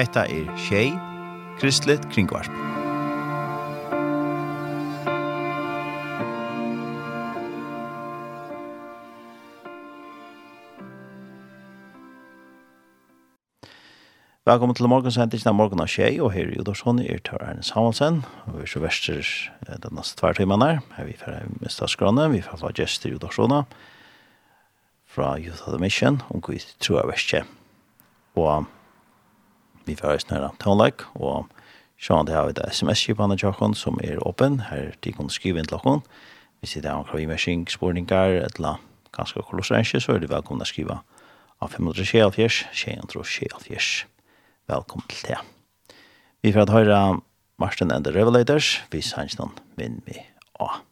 Hetta er Shay Kristlet Kringvarp. Velkommen til morgensendingen av morgen av Tjei, og her i Udorsson er Tør Erne Samuelsen, og vi er så verster den neste tvær timene her. Vi får miste skrønne, vi får få gjester i Udorssonen, fra Youth of the Mission, og vi tror jeg verste. Og vi får høres nøyre tånleik, og sånn det har vi det sms-kipene til dere som er åpen, her de kan skrive inn til dere. Hvis det er noen kravimersing, spårningar, eller ganske kolossenskje, så er det velkomne å skrive av 524, 224. Velkommen til det. Vi får høre Marsten and the Revelators, vi sanns noen min vi også.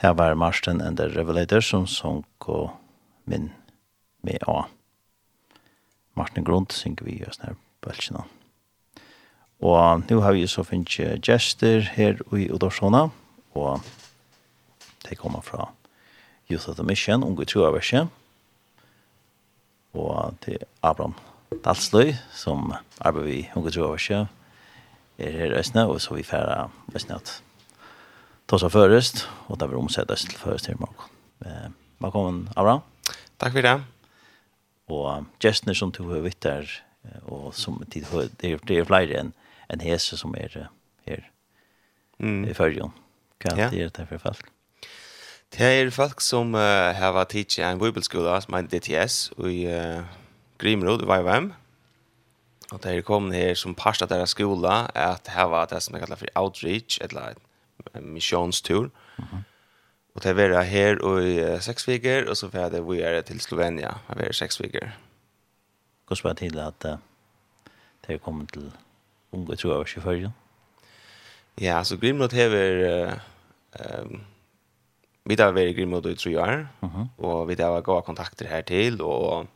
Det var Marsten and the Revelator som sång og min med A. Martin Grund synger vi just her bølgene. Og nu har vi så finnet gester her i Udorsona, og de kommer fra Youth of the Mission, unge troverse, og til Abraham Dalsløy, som arbeider vi unge troverse, er her i Østene, og så vi færre Østene at ta sig förrest och där vi omsätts till förrest till morgon. Eh, velkommen, Abraham. Tack för det. Och gestene som tog över där och som tid har, det er, det är fler än en hese som är här mm. i förrjon. Kan ja. er det for folk. Det er folk som uh, har varit i en bibelskola som heter DTS i uh, Grimrod, VVM. Och det är kommet her som parsta deres skola att var det som jag kallar för outreach, eller ett missionstur. Mm. Och det var här och i sex veckor och så var det vi är till Slovenia. Det var sex veckor. Hur ska till att uh, det kommer till unga tror jag i förra? Ja, så Grimlot har vi ehm vi har varit i Grimlot i tre år och vi där gått goda kontakter här till och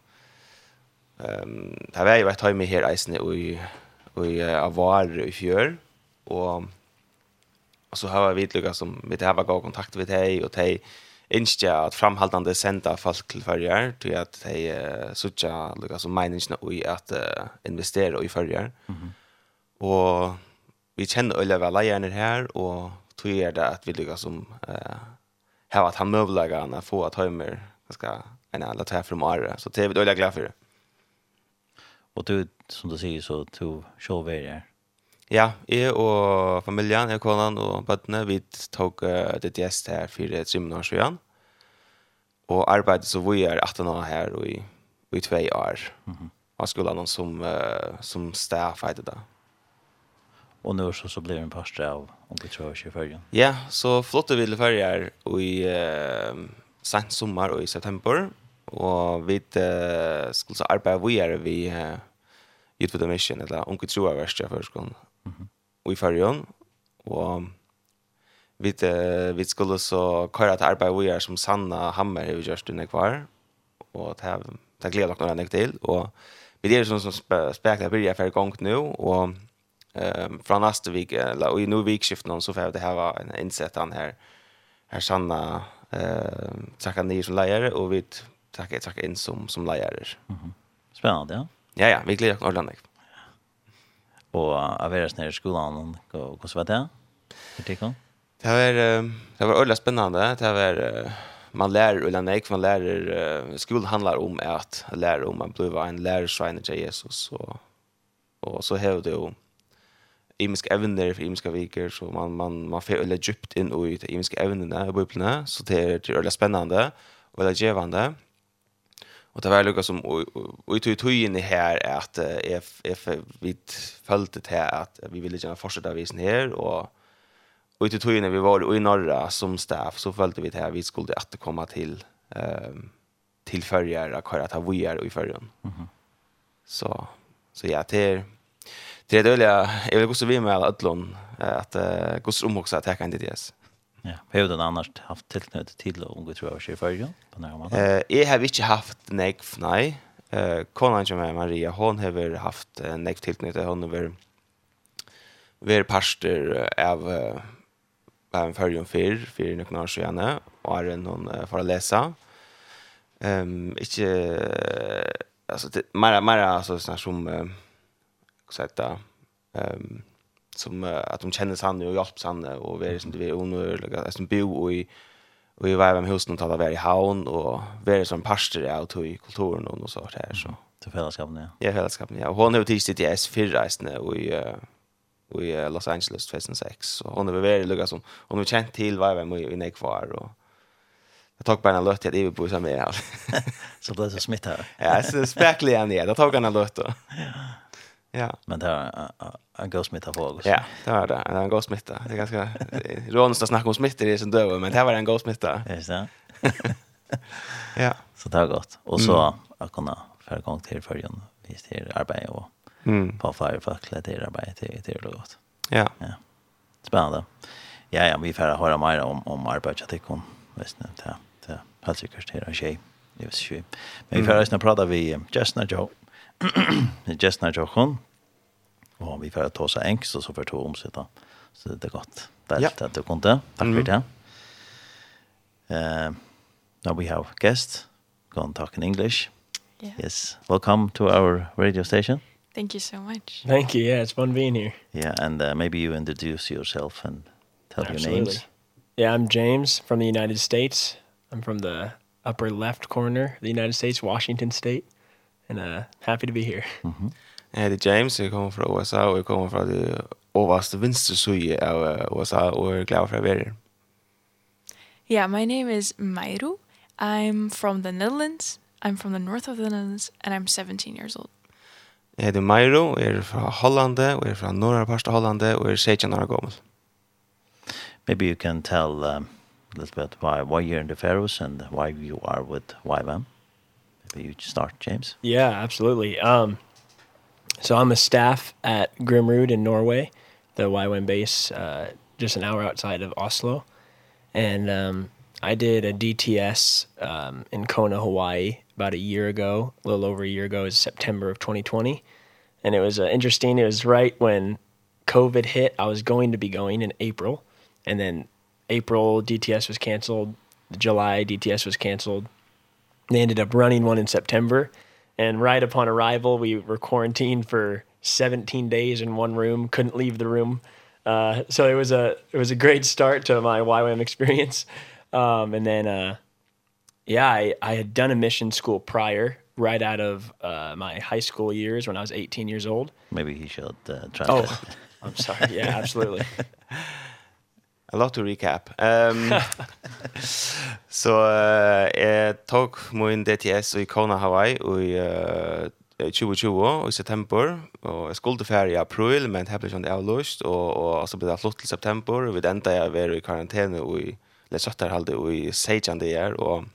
ehm um, det var jag varit med här i Eisne och i och i Avar i fjör och Och så har vi lycka som vi det har gått kontakt med dig och dig inte att framhållande sända folk till förjar till att de söka lycka som meningen och att investera i förjar. Mhm. Och vi känner alla väl lärarna här och tror jag det att vi lycka som eh har att han möjligheten att få att ha mer ska en alla träff från Mara så det är vi då glada för det. Och du som du säger så tog show vidare. Ja, jeg og familien, jeg konan og bøttene, vi tok uh, det gjest her for tre minutter siden. Og arbeidet så vi er 18 år her og i, i tve år. Mm -hmm. Og skulle noen som, uh, som stafeide da. Og nå så, så blir en pastor av om du tror ikke i. Ja, så flotte vi ville ferger i uh, sent sommer og i september. Og vi uh, skulle så arbeide vi er vi uh, Youth with a Mission, eller Onkel Troa verste for førskolen. Mm -hmm. i Färjön. og vi, vi skulle så köra till arbete vi är som Sanna Hammer i inne kvar. Och det här det gleder dere noe til. Og vi er sånn som spekler blir jeg ferdig gang nå, og um, fra neste vik, eller i noen vikskift nå, så får jeg det her en insett han här här Sanna uh, tacka ni som leier, och vi takker, tacka in som, som leier. Mm Spännande, ja. Ja, ja, vi gleder dere noe til och av var där i skolan och hur så vet det? Det kan. Det var det var ölla spännande. Det var man lär eller nej man lär skolan handlar om att lära om man blir en lärare till Jesus så och så har det ju imiska evner för viker så man man man får eller djupt in i de imiska evnerna i bibeln så det er, det er spännande och og veldig givande Och det var lukka som och i tog tog in i här att if if vi följde det här att vi ville gärna fortsätta visen här och och i tog tog in vi var i norra som staff så följde vi det här vi skulle att komma till ehm till förjar att köra vi VR i förrun. Mhm. Så så ja till till det är det jag vill gå så vi med allon att gå så omhuxa att ta kan det det. Ja, hur den annars haft tillknöt till unga tror jag sig förr på några månader. Eh, jag har inte haft nej nej. Eh, konan som Maria, hon har haft nej tillknytet hon har ver pastor av av en förjon för för några år sedan och är någon för att läsa. Ehm um, inte alltså det mera mera alltså såna som eh sätta ehm um, som uh, att de känner han och hjälps han och vi är som det är onödiga som bo i och i varje hus någon talar i havn och vi är som pastor av tog kulturen och så här så till fällskapen ja ja fällskapen ja och hon har tills det är S4 och i uh, i Los Angeles 2006 och hon har varit lugga som hon har känt till varje med i nekvar och Jag tog bara en lött till att på som är här. så det är så smitt här. ja, så spekligen är det. Jag tog en lött då. Ja. Ja. Men det är en gåsmitta fågel. Ja, det var det. Det är en gåsmitta. Det är ganska rånst att snacka om smittor i sin döv, men det var en gåsmitta. Just det. ja. Så det har gott. Och så mm. jag kunde förra gång till förrjön vis till arbete och mm. på firefackla till arbete till, till det gått. Ja. ja. Spännande. Ja, ja, vi får höra mer om, om arbetet till kom. Visst ja. det är hälsokurs till en tjej. Det är Men vi får höra prata vid Jessna Joe gestene til henne. Og vi får ta oss engst, og så får vi ta. Så det er godt. Det er alt at du kom til. Takk for det. Uh, now we have guest, going to talk in English. Yeah. Yes. Welcome to our radio station. Thank you so much. Thank you. Yeah, it's fun being here. Yeah, and uh, maybe you introduce yourself and tell Absolutely. your names. Yeah, I'm James from the United States. I'm from the upper left corner of the United States, Washington State and uh, happy to be here. Mm -hmm. Heter James, jeg kommer from USA, og jeg kommer the det the venstre suje av USA, or jeg glad. Yeah, my name is Mairu. I'm from the Netherlands. I'm from the north of the Netherlands, and I'm 17 years old. Jeg heter Mairo, jeg er fra Holland, og jeg er fra norra parst av Holland, og jeg er 16 år gammel. Maybe you can tell um, a little bit why, why you're in the Faroes and why you are with YVAM. But you start, James. Yeah, absolutely. Um, so I'm a staff at Grimrud in Norway, the YWAM base, uh, just an hour outside of Oslo. And um, I did a DTS um, in Kona, Hawaii about a year ago, a little over a year ago, is September of 2020. And it was uh, interesting. It was right when COVID hit. I was going to be going in April. And then April DTS was canceled. July DTS was canceled. They ended up running one in September. And right upon arrival, we were quarantined for 17 days in one room, couldn't leave the room. Uh, so it was a it was a great start to my YWAM experience. Um, and then uh, yeah, I I had done a mission school prior right out of uh, my high school years when I was 18 years old. Maybe he should uh, try Oh, I'm sorry. Yeah, absolutely. A lot to recap. Um, så uh, jeg tok min DTS i Kona, Hawaii i uh, 2020 i september, og jeg skulle til ferie i april, men det ble ikke avløst, og, og så ble det flott til september, og vi enda jeg var i karantene, og i lesøtter halde, og i sejan det er, og,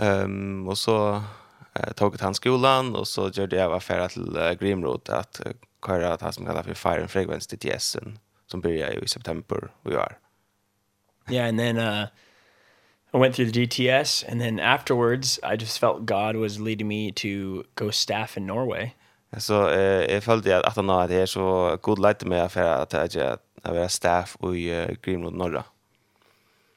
um, og så uh, tok jeg til hans skolen, og så gjør det jeg var ferie til uh, Grimrod, at uh, hva er det som kallet for Fire and Frequency DTS-en, som börjar i september och gör. Yeah, and then uh I went through the GTS and then afterwards I just felt God was leading me to go staff in Norway. Så eh jag följde att att han hade det så god lite med för att jag att vara staff i uh, Greenwood Norra.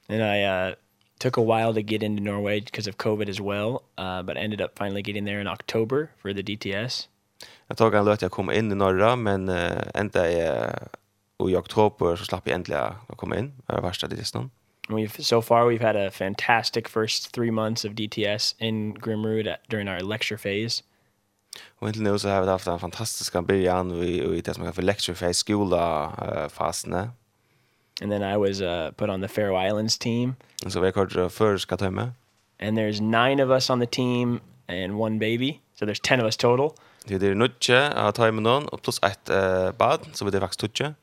And I uh took a while to get into Norway because of COVID as well, uh but ended up finally getting there in October for the DTS. Jag tog en löt jag kom in i norra men uh, ända är och i oktober så slapp jag äntligen att komma in. Det var värsta DTS-en. We've so far we've had a fantastic first 3 months of DTS in Grimrud at, during our lecture phase. Och inte nu så har vi haft en fantastisk början i, i det som kallas för lecture phase skola uh, fastne. And then I was uh, put on the Faroe Islands team. Så so har kort först ska med. And there's nine of us on the team and one baby. So there's 10 of us total. Det är nutje av timern och plus ett bad så vi det faktiskt tutje.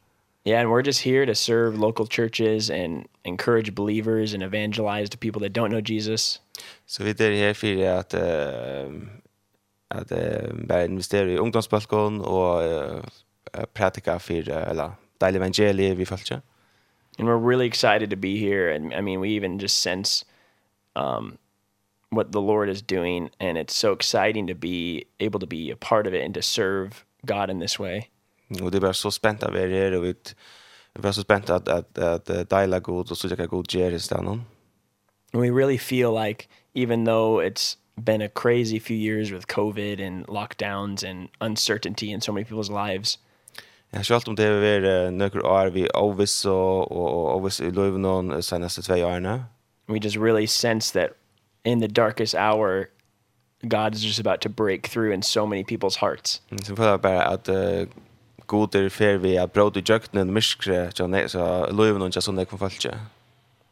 Yeah, and we're just here to serve local churches and encourage believers and evangelize to people that don't know Jesus. Så vi er her for at uh, at uh, bare investere i ungdomsbalkon og uh, pratika for uh, eller deilig evangeliet vi følger. And we're really excited to be here and I mean we even just sense um what the Lord is doing and it's so exciting to be able to be a part of it and to serve God in this way. Och det var så spänt att vara här och vi var så spänt att, att, att, att dela god och så jag god god i istället. And we really feel like even though it's been a crazy few years with COVID and lockdowns and uncertainty in so many people's lives. Ja, har om det har varit några år vi oviss och, och oviss i Lövenån de senaste två åren. We just really sense that in the darkest hour God is just about to break through in so many people's hearts. Så får jag bara att god er fer vi har bråd i jøkken og myskre, så loven og sånn det kan falske.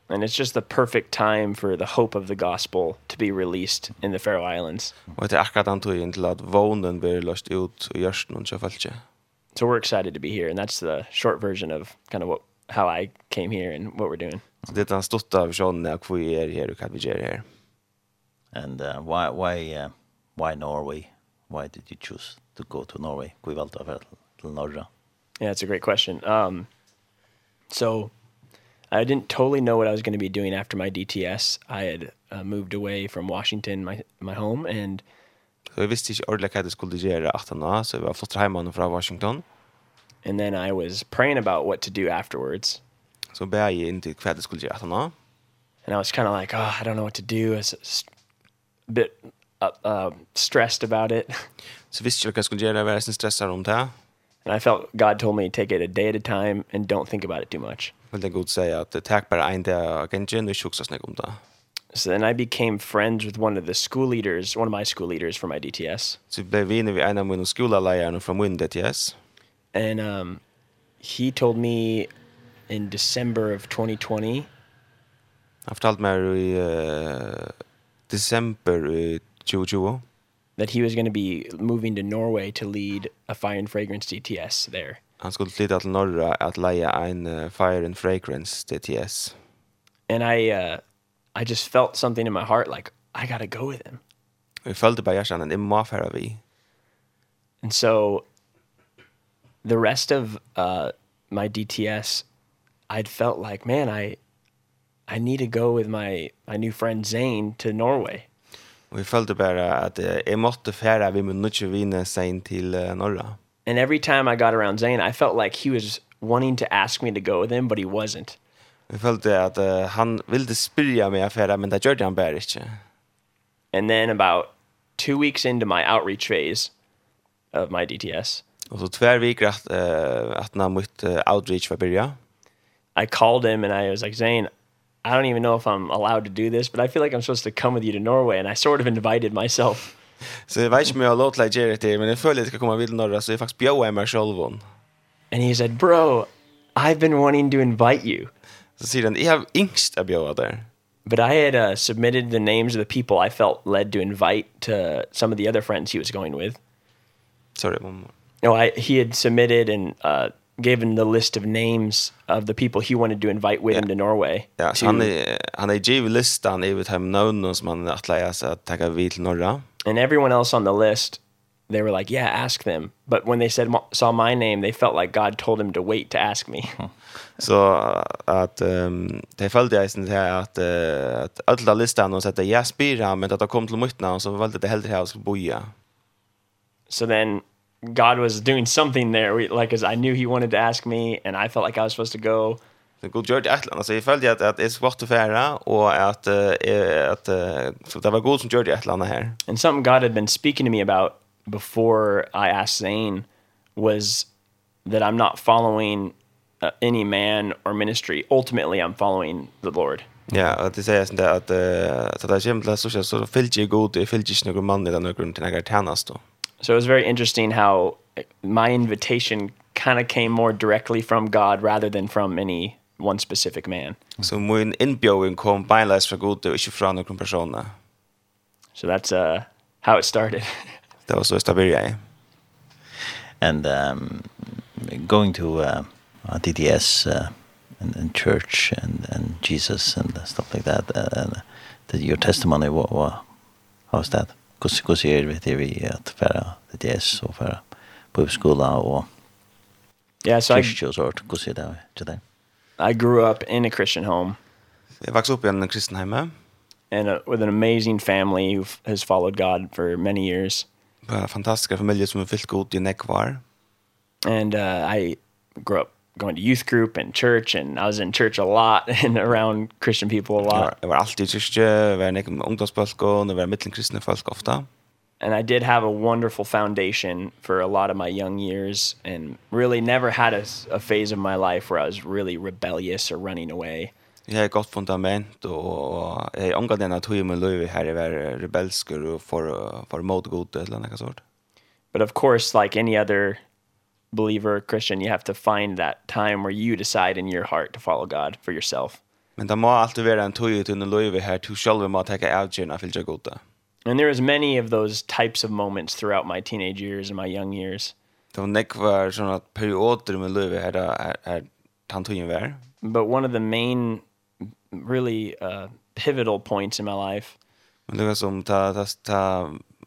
And it's just the perfect time for the hope of the gospel to be released in the Faroe Islands. Og det er akkurat han tog inn til at vånen blir løst ut i jørsten og falske. So we're excited to be here, and that's the short version of kind of what, how I came here and what we're doing. så Det er den största versionen av hur vi är här och vad vi gör her And uh, why, why, uh, why Norway? Why did you choose to go to Norway? Hva valgte du å til Norra? Yeah, that's a great question. Um, so I didn't totally know what I was going to be doing after my DTS. I had uh, moved away from Washington, my my home and Så jeg visste ikke ordentlig hva jag skulle gjøre efter nå, så jeg var flott hjemme fra Washington. And then I was praying about what to do afterwards. Så ba jeg inn til hva jag skulle gjøre efter nå. And I was kind of like, oh, I don't know what to do. I was a bit uh, uh, stressed about it. Så visste ikke hva jeg skulle gjøre, jeg var stressad om det. And I felt God told me to take it a day at a time and don't think about it too much. Vill den god säga att tack bara en dag och en gen och sjuksas när om det. So then I became friends with one of the school leaders, one of my school leaders for my DTS. Så blev vi när en av mina skollärare från min DTS. And um he told me in December of 2020. Han fortalte meg i uh, december i 2020 that he was going to be moving to Norway to lead a fire and fragrance DTS there. Han skulle flytta till norra att leja en uh, fire and fragrance DTS. And I uh I just felt something in my heart like I got to go with him. Vi följde bara jag kände det må vi. And so the rest of uh my DTS I'd felt like man I I need to go with my my new friend Zane to Norway. Och jag följde bara at jeg måtte färra vi med nødvendig vinner seg til uh, norra. And every time I got around Zane, I felt like he was wanting to ask me to go with him, but he wasn't. Jag følte at uh, han ville spyrja meg affära, men det gjorde han bare ikke. And then about two weeks into my outreach phase of my DTS. Og så tver veckor att, uh, att när mitt uh, outreach var börja. I called him and I was like, Zane, I don't even know if I'm allowed to do this, but I feel like I'm supposed to come with you to Norway and I sort of invited myself. Så jag vet inte om jag har låtit lägga det till, men jag följer att jag ska komma vid norra så jag faktiskt bjöd mig själv. And he said, bro, I've been wanting to invite you. Så säger han, jag har yngst att bjöd där. But I had uh, submitted the names of the people I felt led to invite to some of the other friends he was going with. Sorry, one more. No, I, he had submitted and uh, given the list of names of the people he wanted to invite with yeah. him to Norway. Ja, yeah, so to... han er, han är given listan över hem någon som man att läsa så att tacka vid till norra. And everyone else on the list they were like, "Yeah, ask them." But when they said saw my name, they felt like God told him to wait to ask me. så att ehm det följde jag sen här att att alla listan och sätta jag spyr men att det kom till mitt namn så valde det hellre här och skulle boja. So then God was doing something there. We, like, as I knew he wanted to ask me, and I felt like I was supposed to go. Det good George ett land. I felt that att, is det to svårt att färra och att, uh, was uh, det var god som. And something God had been speaking to me about before I asked Zane was that I'm not following uh, any man or ministry. Ultimately, I'm following the Lord. Ja, og det sier sånn at at det er kjempelig så så fyllt jeg god, jeg fyllt ikke noen mann i den grunnen til jeg er tjenest so it was very interesting how my invitation kind of came more directly from God rather than from any one specific man. So min inbjóðin kom beinleis fra god og ikke fra noen personer. So that's uh how it started. that var så it started. And um going to uh DDS uh, and and church and and Jesus and stuff like that uh, and that your testimony what, what how was that? hur hur ser det vi att för det är så för på skola och Ja, så jag just sort hur ser det till det. I grew up in a Christian home. Jag växte upp i en kristen hemma. And a, with an amazing family who has followed God for many years. Bara fantastiska familjer som har fyllt god i nekvar. And uh, I grew up going to youth group and church and I was in church a lot and around Christian people a lot. Jag var alltid i kyrkje, var nek med ungdomsfolk och var mitt kristna folk ofta. And I did have a wonderful foundation for a lot of my young years and really never had a, a phase of my life where I was really rebellious or running away. Jag har gott fundament och jag ångar den att hur min liv här är rebelsker och för, för mot god eller något sånt. But of course, like any other believer, Christian, you have to find that time where you decide in your heart to follow God for yourself. Men det må alltid være en tøy ut under løyve her, du selv må takke avgjøren av fylgja goda. And there was many of those types of moments throughout my teenage years and my young years. Det var nekvar sånne perioder med løyve her, er, er tantøyen vær. But one of the main, really uh, pivotal points in my life. Men det var som ta, ta, ta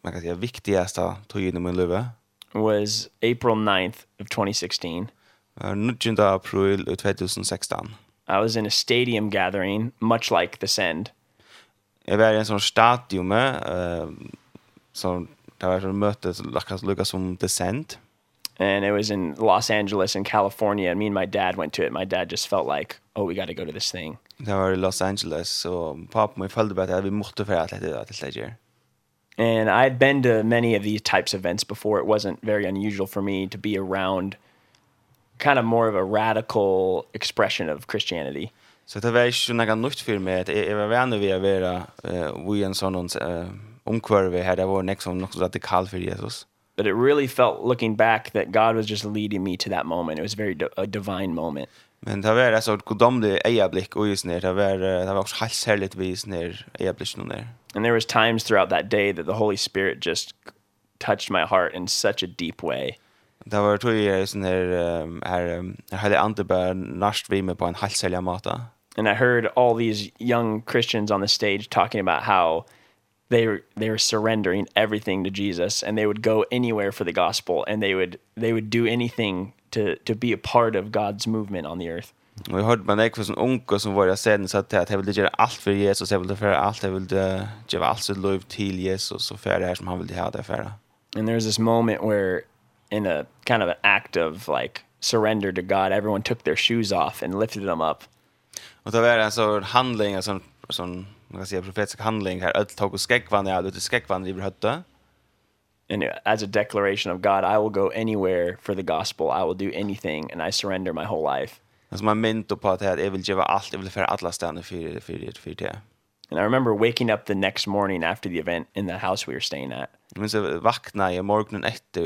man kan säga viktigaste tøyen i min løyve was April 9th of 2016. Uh, 19 april 2016. I was in a stadium gathering, much like the Send. Jag var i en sån stadium, uh, som det var ett möte som lukade som The Send. And it was in Los Angeles in California, and me and my dad went to it. My dad just felt like, oh, we got to go to this thing. Det var i Los Angeles, så pappa min følte bare at vi måtte för at det är ett läger. And I had been to many of these types of events before. It wasn't very unusual for me to be around kind of more of a radical expression of Christianity. Så det var ikke noe nytt for meg. Jeg var venner ved å være uh, i en sånn uh, omkvarve her. Det var noe som noe radikal for Jesus. But it really felt, looking back, that God was just leading me to that moment. It was very a divine moment. Men det var alltså ett godomligt ögonblick och just när det var det var också helt härligt vis när ögonblicken där. And there was times throughout that day that the Holy Spirit just touched my heart in such a deep way. Det var tror jag sån här här hade inte bara nast vi med på en helt härlig. And I heard all these young Christians on the stage talking about how they were they were surrendering everything to Jesus and they would go anywhere for the gospel and they would they would do anything to to be a part of God's movement on the earth. Och jag hörde man ekvar som unga som var jag sedan så att jag ville göra allt för Jesus, jag ville för allt, jag ville ge allt sitt liv till Jesus och för det här som han ville ha det för. And there's this moment where in a kind of an act of like surrender to God, everyone took their shoes off and lifted them up. Och det var en sån handling, en sån man kan säga profetisk handling här att tog och skäckvan är det skäckvan i hötta and as a declaration of God I will go anywhere for the gospel I will do anything and I surrender my whole life Alltså man minns på att jag vill ge allt, jag vill för alla ställen för, för, för det. And I remember waking up the next morning after the event in the house we were staying at. Men så vakna jag morgonen efter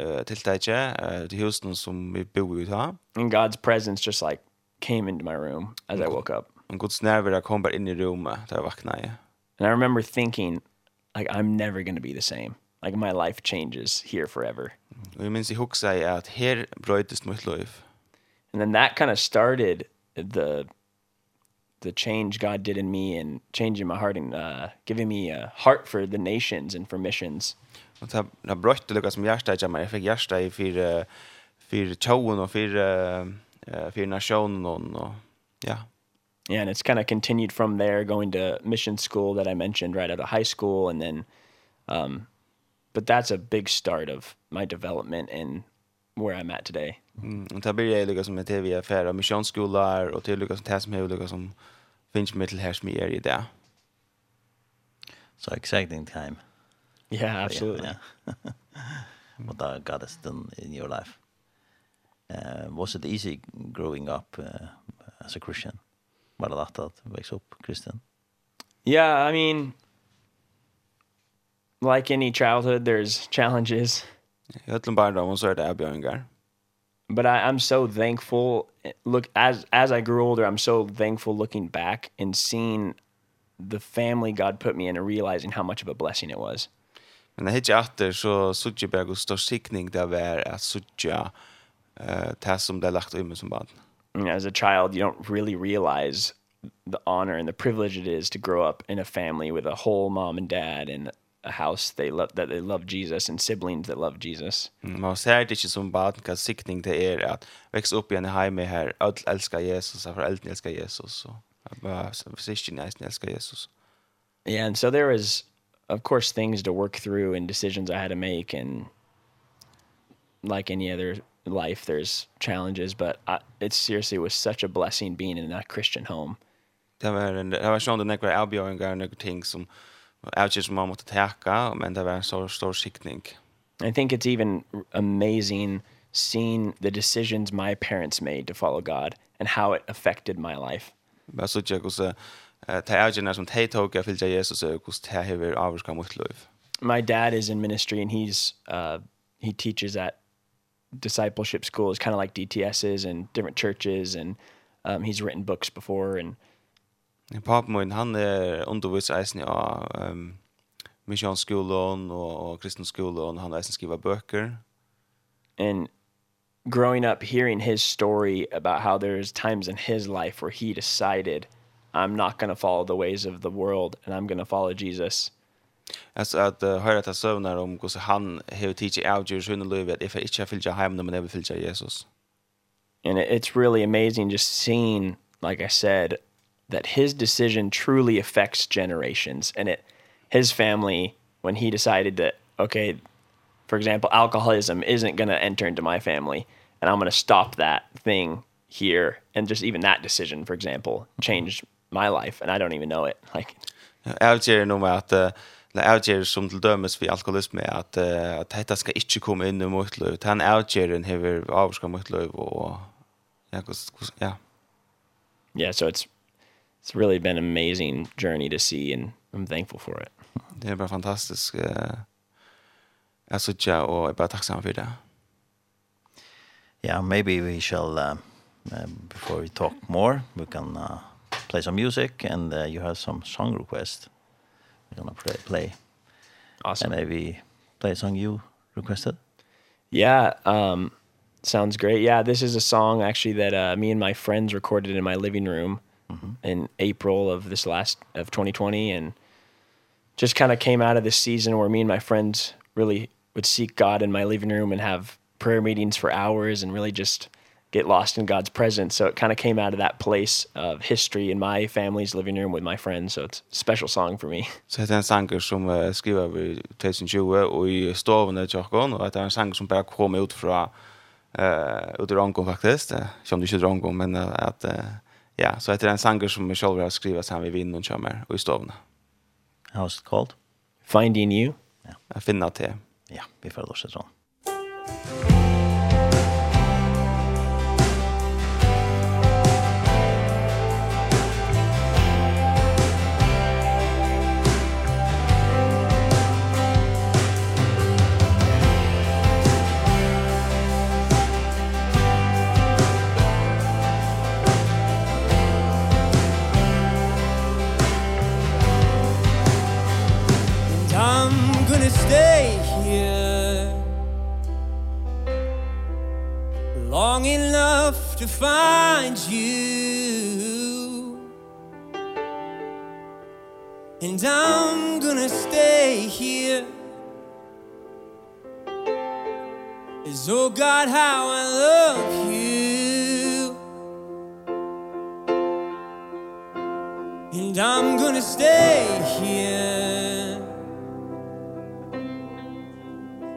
uh, tilltäget uh, till husen som vi bor i. And God's presence just like came into my room as I woke up en Guds närvaro kom bara in i rummet där jag vaknade. And I remember thinking, like, I'm never going to be the same. Like, my life changes here forever. Och jag minns i huxa är att här bröjdes mitt liv. And then that kind of started the the change God did in me and changing my heart and uh, giving me a heart for the nations and for missions. Och det har bröjt det som hjärsta i mig. Jag fick hjärsta i för för tjoen och för för nationen och ja yeah, and it's kind of continued from there going to mission school that I mentioned right out of high school and then um but that's a big start of my development and where I'm at today. Mm, och där blir jag lika som med TV affär och missionsskolor och till lika som täsmhus lika som finns med till här som är i det. So exciting time. Yeah, absolutely. Yeah. What that got us done in your life. Uh, was it easy growing up uh, as a Christian? var det lätt att växa upp kristen? Yeah, I mean like any childhood there's challenges. Jag öllum barndom så er det avbjörningar. But I I'm so thankful look as as I grew older I'm so thankful looking back and seeing the family God put me in and realizing how much of a blessing it was. Men det hittar efter så såg jag bara stor sikning där var att såg jag eh som det lagt ut med som barn you know, as a child, you don't really realize the honor and the privilege it is to grow up in a family with a whole mom and dad and a house they love that they love Jesus and siblings that love Jesus. Mm. Man ser det ikke som barn kan sikning det er at vekse opp i en heime her, alle elsker Jesus, og foreldrene elsker Jesus, og søskene elsker Jesus. Yeah, and so there was, of course, things to work through and decisions I had to make and like any other life there's challenges but I, it seriously was such a blessing being in a Christian home. Det var en det var sån där några avbjörningar några ting som outjes man måste täcka men det var en så stor skickning. I think it's even amazing seeing the decisions my parents made to follow God and how it affected my life. Men så jag också ta avgjørna som tei tok jeg fylgja Jesus og hos det hever avurska mot liv. My dad is in ministry and he's uh, he teaches at discipleship school is kind of like DTSs and different churches and um he's written books before and and pop min han er undervis eisen ja um missionsskolan og, och kristenskolan han eisen skriva bøker. And growing up hearing his story about how there's times in his life where he decided I'm not going to follow the ways of the world and I'm going to follow Jesus. Alltså att uh, höra ta sövnar om hur han har teach out your son love that if it's a filja hem never man filja Jesus. And it's really amazing just seeing like I said that his decision truly affects generations and it his family when he decided that okay for example alcoholism isn't going to enter into my family and I'm going to stop that thing here and just even that decision for example changed my life and I don't even know it like Avger at att eller avgjør som til dømes for alkoholisme, at, uh, at dette skal ikke komme inn i mitt liv. Den avgjøren hever avskan mitt liv, og ja, ja. Yeah, so it's it's really been an amazing journey to see and I'm thankful for it. Det er bare fantastisk. Jeg synes jeg, og jeg er bare takksam for det. Yeah, maybe we shall, uh, uh, before we talk more, we can uh, play some music and uh, you have some song request we're gonna play, play. Awesome. And maybe play a song you requested. Yeah, um sounds great. Yeah, this is a song actually that uh me and my friends recorded in my living room mm -hmm. in April of this last of 2020 and just kind of came out of this season where me and my friends really would seek God in my living room and have prayer meetings for hours and really just get lost in God's presence. So it kind of came out of that place of history in my family's living room with my friends. So it's a special song for me. Så det är en sång som uh, skriver vi 2020 och i stoven i kyrkan och det är en sång som bara kom ut fra eh ut ur omgång faktiskt. Som det inte omgång men att ja, så det er en sång som jag selv har skrivet sen vi vinner och kommer och i stoven. How's it called? Finding You. Ja. Jag finner til. Ja, vi får låta det sånt. to find you. And I'm gonna stay here. Is oh God how I love you. And I'm gonna stay here.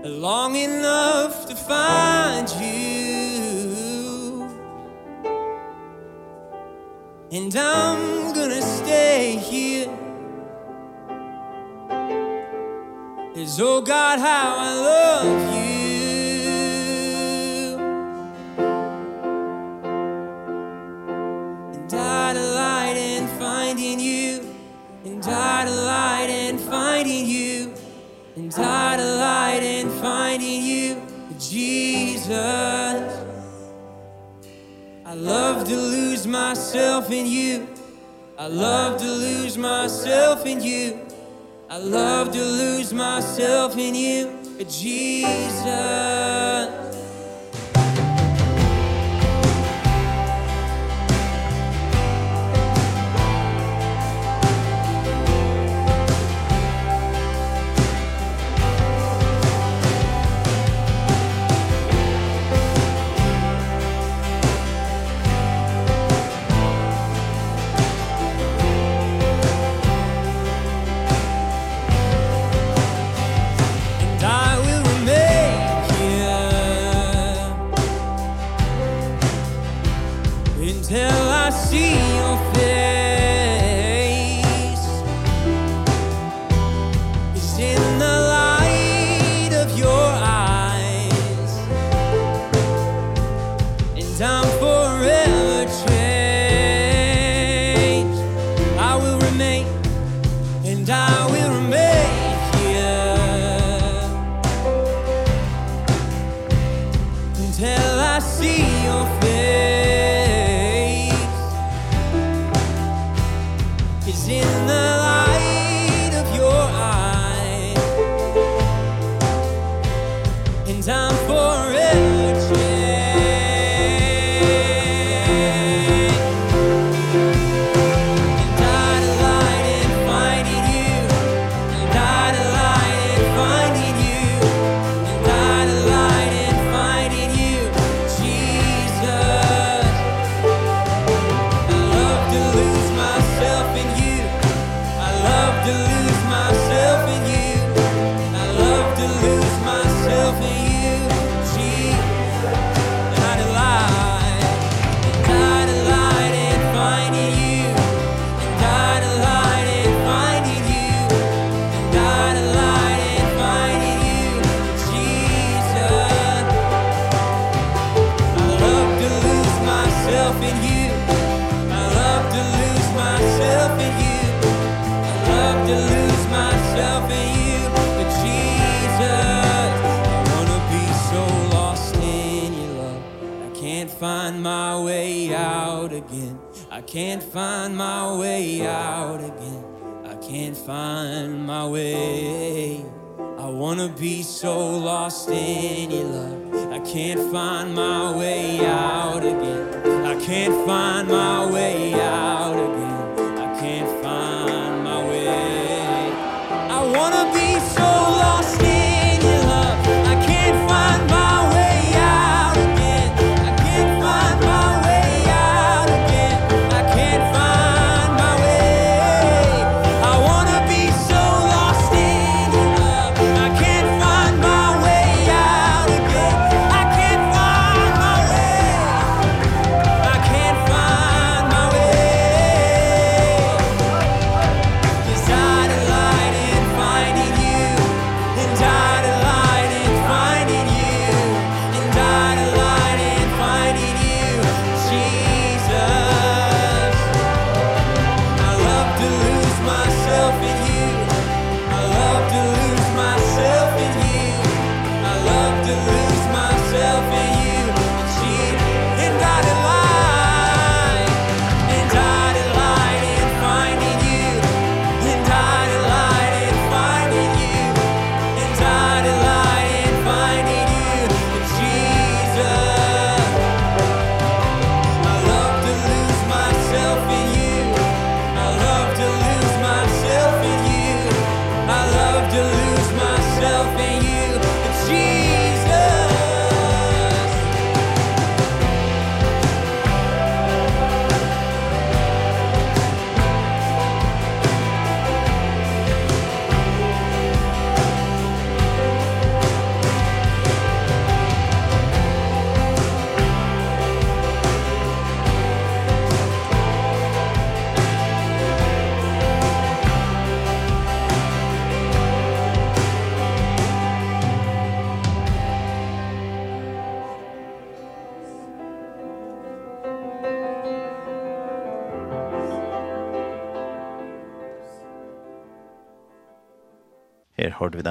Long enough to find you. And I'm gonna stay here. Is oh God how I love you. And I delight in finding you. And I delight in finding you. And I delight in finding you Jesus. lose myself in you. I love to lose myself in you. I love to lose myself in you. Jesus. can't find my way out again. I can't find my way. I wanna be so lost in your love. I can't find my way out again. I can't find my way out.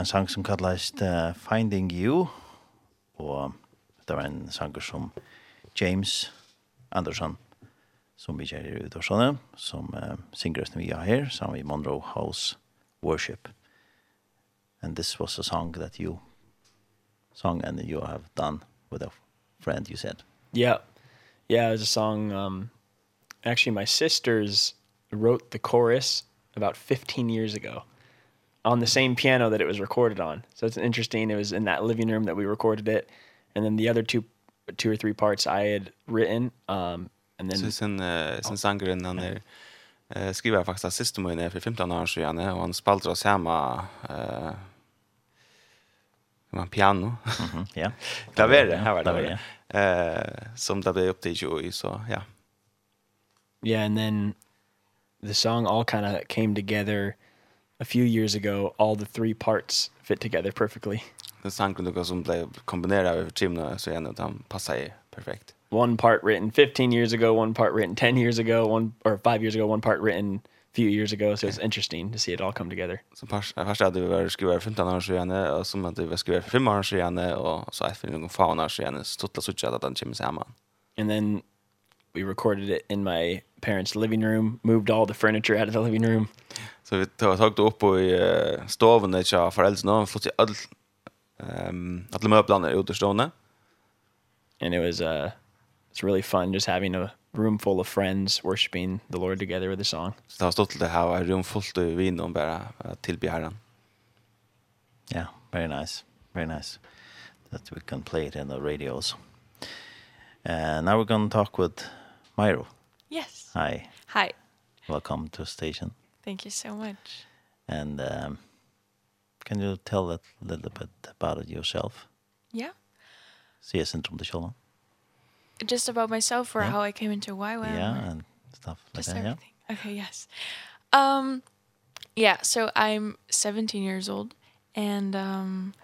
en sang som kallas uh, Finding You, og det var en sanger som James Andersson, som vi kjer i Udorsane, som uh, singer vi har her, sammen med Monroe House Worship. And this was a song that you song and you have done with a friend, you said. Yeah. Yeah, it was a song, um, actually my sisters wrote the chorus about 15 years ago on the same piano that it was recorded on. So it's interesting. It was in that living room that we recorded it, and then the other two, two or three parts I had written. Um, and then. Så sen uh, sen sangren han där eh skriver jag faktiskt sist om henne 15 år sedan och han spelade oss hemma eh man piano. Mhm. Ja. Klaver det här var det. Eh som det blev upp till i, så ja. Yeah, and then the song all kind of came together a few years ago all the three parts fit together perfectly. The sangkluka som blev kombinerad over timna så ändå de passar ju perfekt. One part written 15 years ago, one part written 10 years ago, one or 5 years ago, one part written a few years ago so it's interesting to see it all come together. Så først först hade vi varit skriva 15 år sedan och som att vi skrev 5 år sedan och så efter någon fan år sedan så totalt så att den kommer samman. And then we recorded it in my parents' living room, moved all the furniture out of the living room. Så vi tog tag upp i stoven där jag föräldrarna och fått all ehm alla möblerna utanstående. And it was uh it's really fun just having a room full of friends worshiping the Lord together with the song. Så det har stått det här en rum fullt av vin och bara tillbe Herren. Yeah, very nice. Very nice that we can play it in the radios. And now we're going to talk with Myro. Yes. Hi. Hi. Welcome to station. Thank you so much. And um, can you tell a little bit about yourself? Yeah. See us in the show. Just about myself or yeah. how I came into YWAM? Yeah, and stuff like just that. Everything. Yeah. Okay, yes. Um, yeah, so I'm 17 years old and um,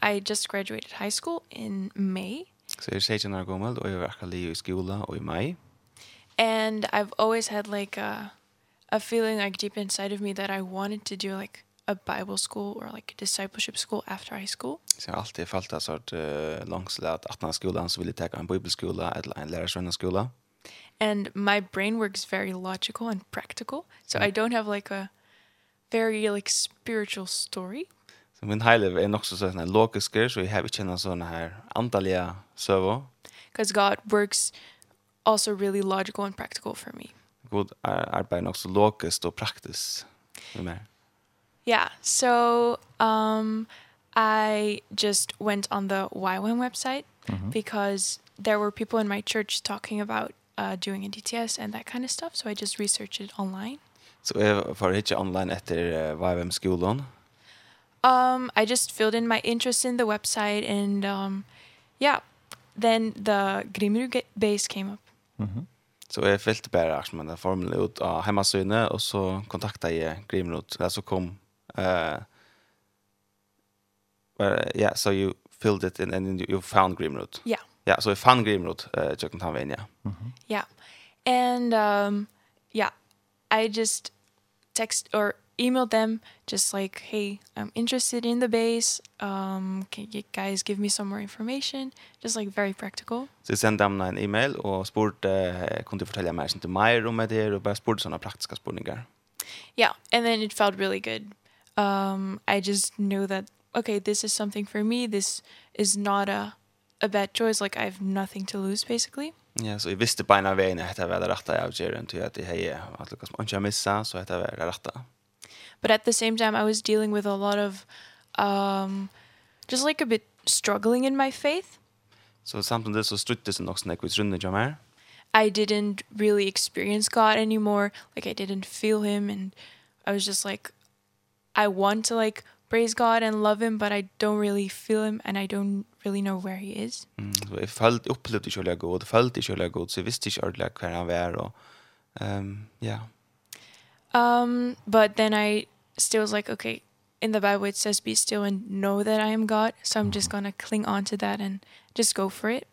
I just graduated high school in May. So you're 16 år gammal och jag var akkurat i skola och i. And I've always had like a a feeling like deep inside of me that I wanted to do like a Bible school or like a discipleship school after high school. Så jag har alltid följt att sort uh, långsamt att när skolan så ville jag ta en bibelskola eller en lärarsvennaskola. And my brain works very logical and practical. So. I don't have like a very like spiritual story. Så min hejle är också sådana logiska så jag har inte någon sån här antaliga server. Because God works also really logical and practical for me god arbeid nok så logisk og praktisk med mer? Yeah, so um, I just went on the YWAM website mm -hmm. because there were people in my church talking about uh, doing a DTS and that kind of stuff, so I just researched it online. So jeg får ikke online etter uh, YWAM-skolen? Um, I just filled in my interest in the website and um, yeah, then the Grimru base came up. Mm -hmm. Så jeg fällde bare att med den formelen ut av hemmasynet og så kontaktade jeg Grimrot. Där så kom eh uh, yeah, so you filled it in and you found Grimrot. Yeah. Yeah, so jeg found Grimrot uh Jacob Tanvania. Mhm. Yeah. And um yeah, I just text or email them just like, hey, I'm interested in the base. Um, can you guys give me some more information? Just like very practical. Så jag sände dem en e-mail og spurte, kunde du fortälja mer inte mer om det och bara spurte sånne praktiska spurningar. Yeah, and then it felt really good. Um, I just knew that, okay, this is something for me. This is not a, a bad choice. Like I have nothing to lose basically. Ja, så jag visste på ena vägen att det var det rätta jag avgör. Jag att det här är att lyckas man inte missa så att det var det rätta. But at the same time, I was dealing with a lot of um, just like a bit struggling in my faith. So something this was strict this nok snack with Rune jamar. I didn't really experience God anymore. Like I didn't feel him and I was just like I want to like praise God and love him but I don't really feel him and I don't really know where he is. Mm, så jag följde upplevde inte hur god, följde inte hur god, så visste inte ordentligt kvar han var og ehm um, ja. Yeah. Um, but then I still was like, okay, in the Bible it says be still and know that I am God. So I'm just going to cling on to that and just go for it.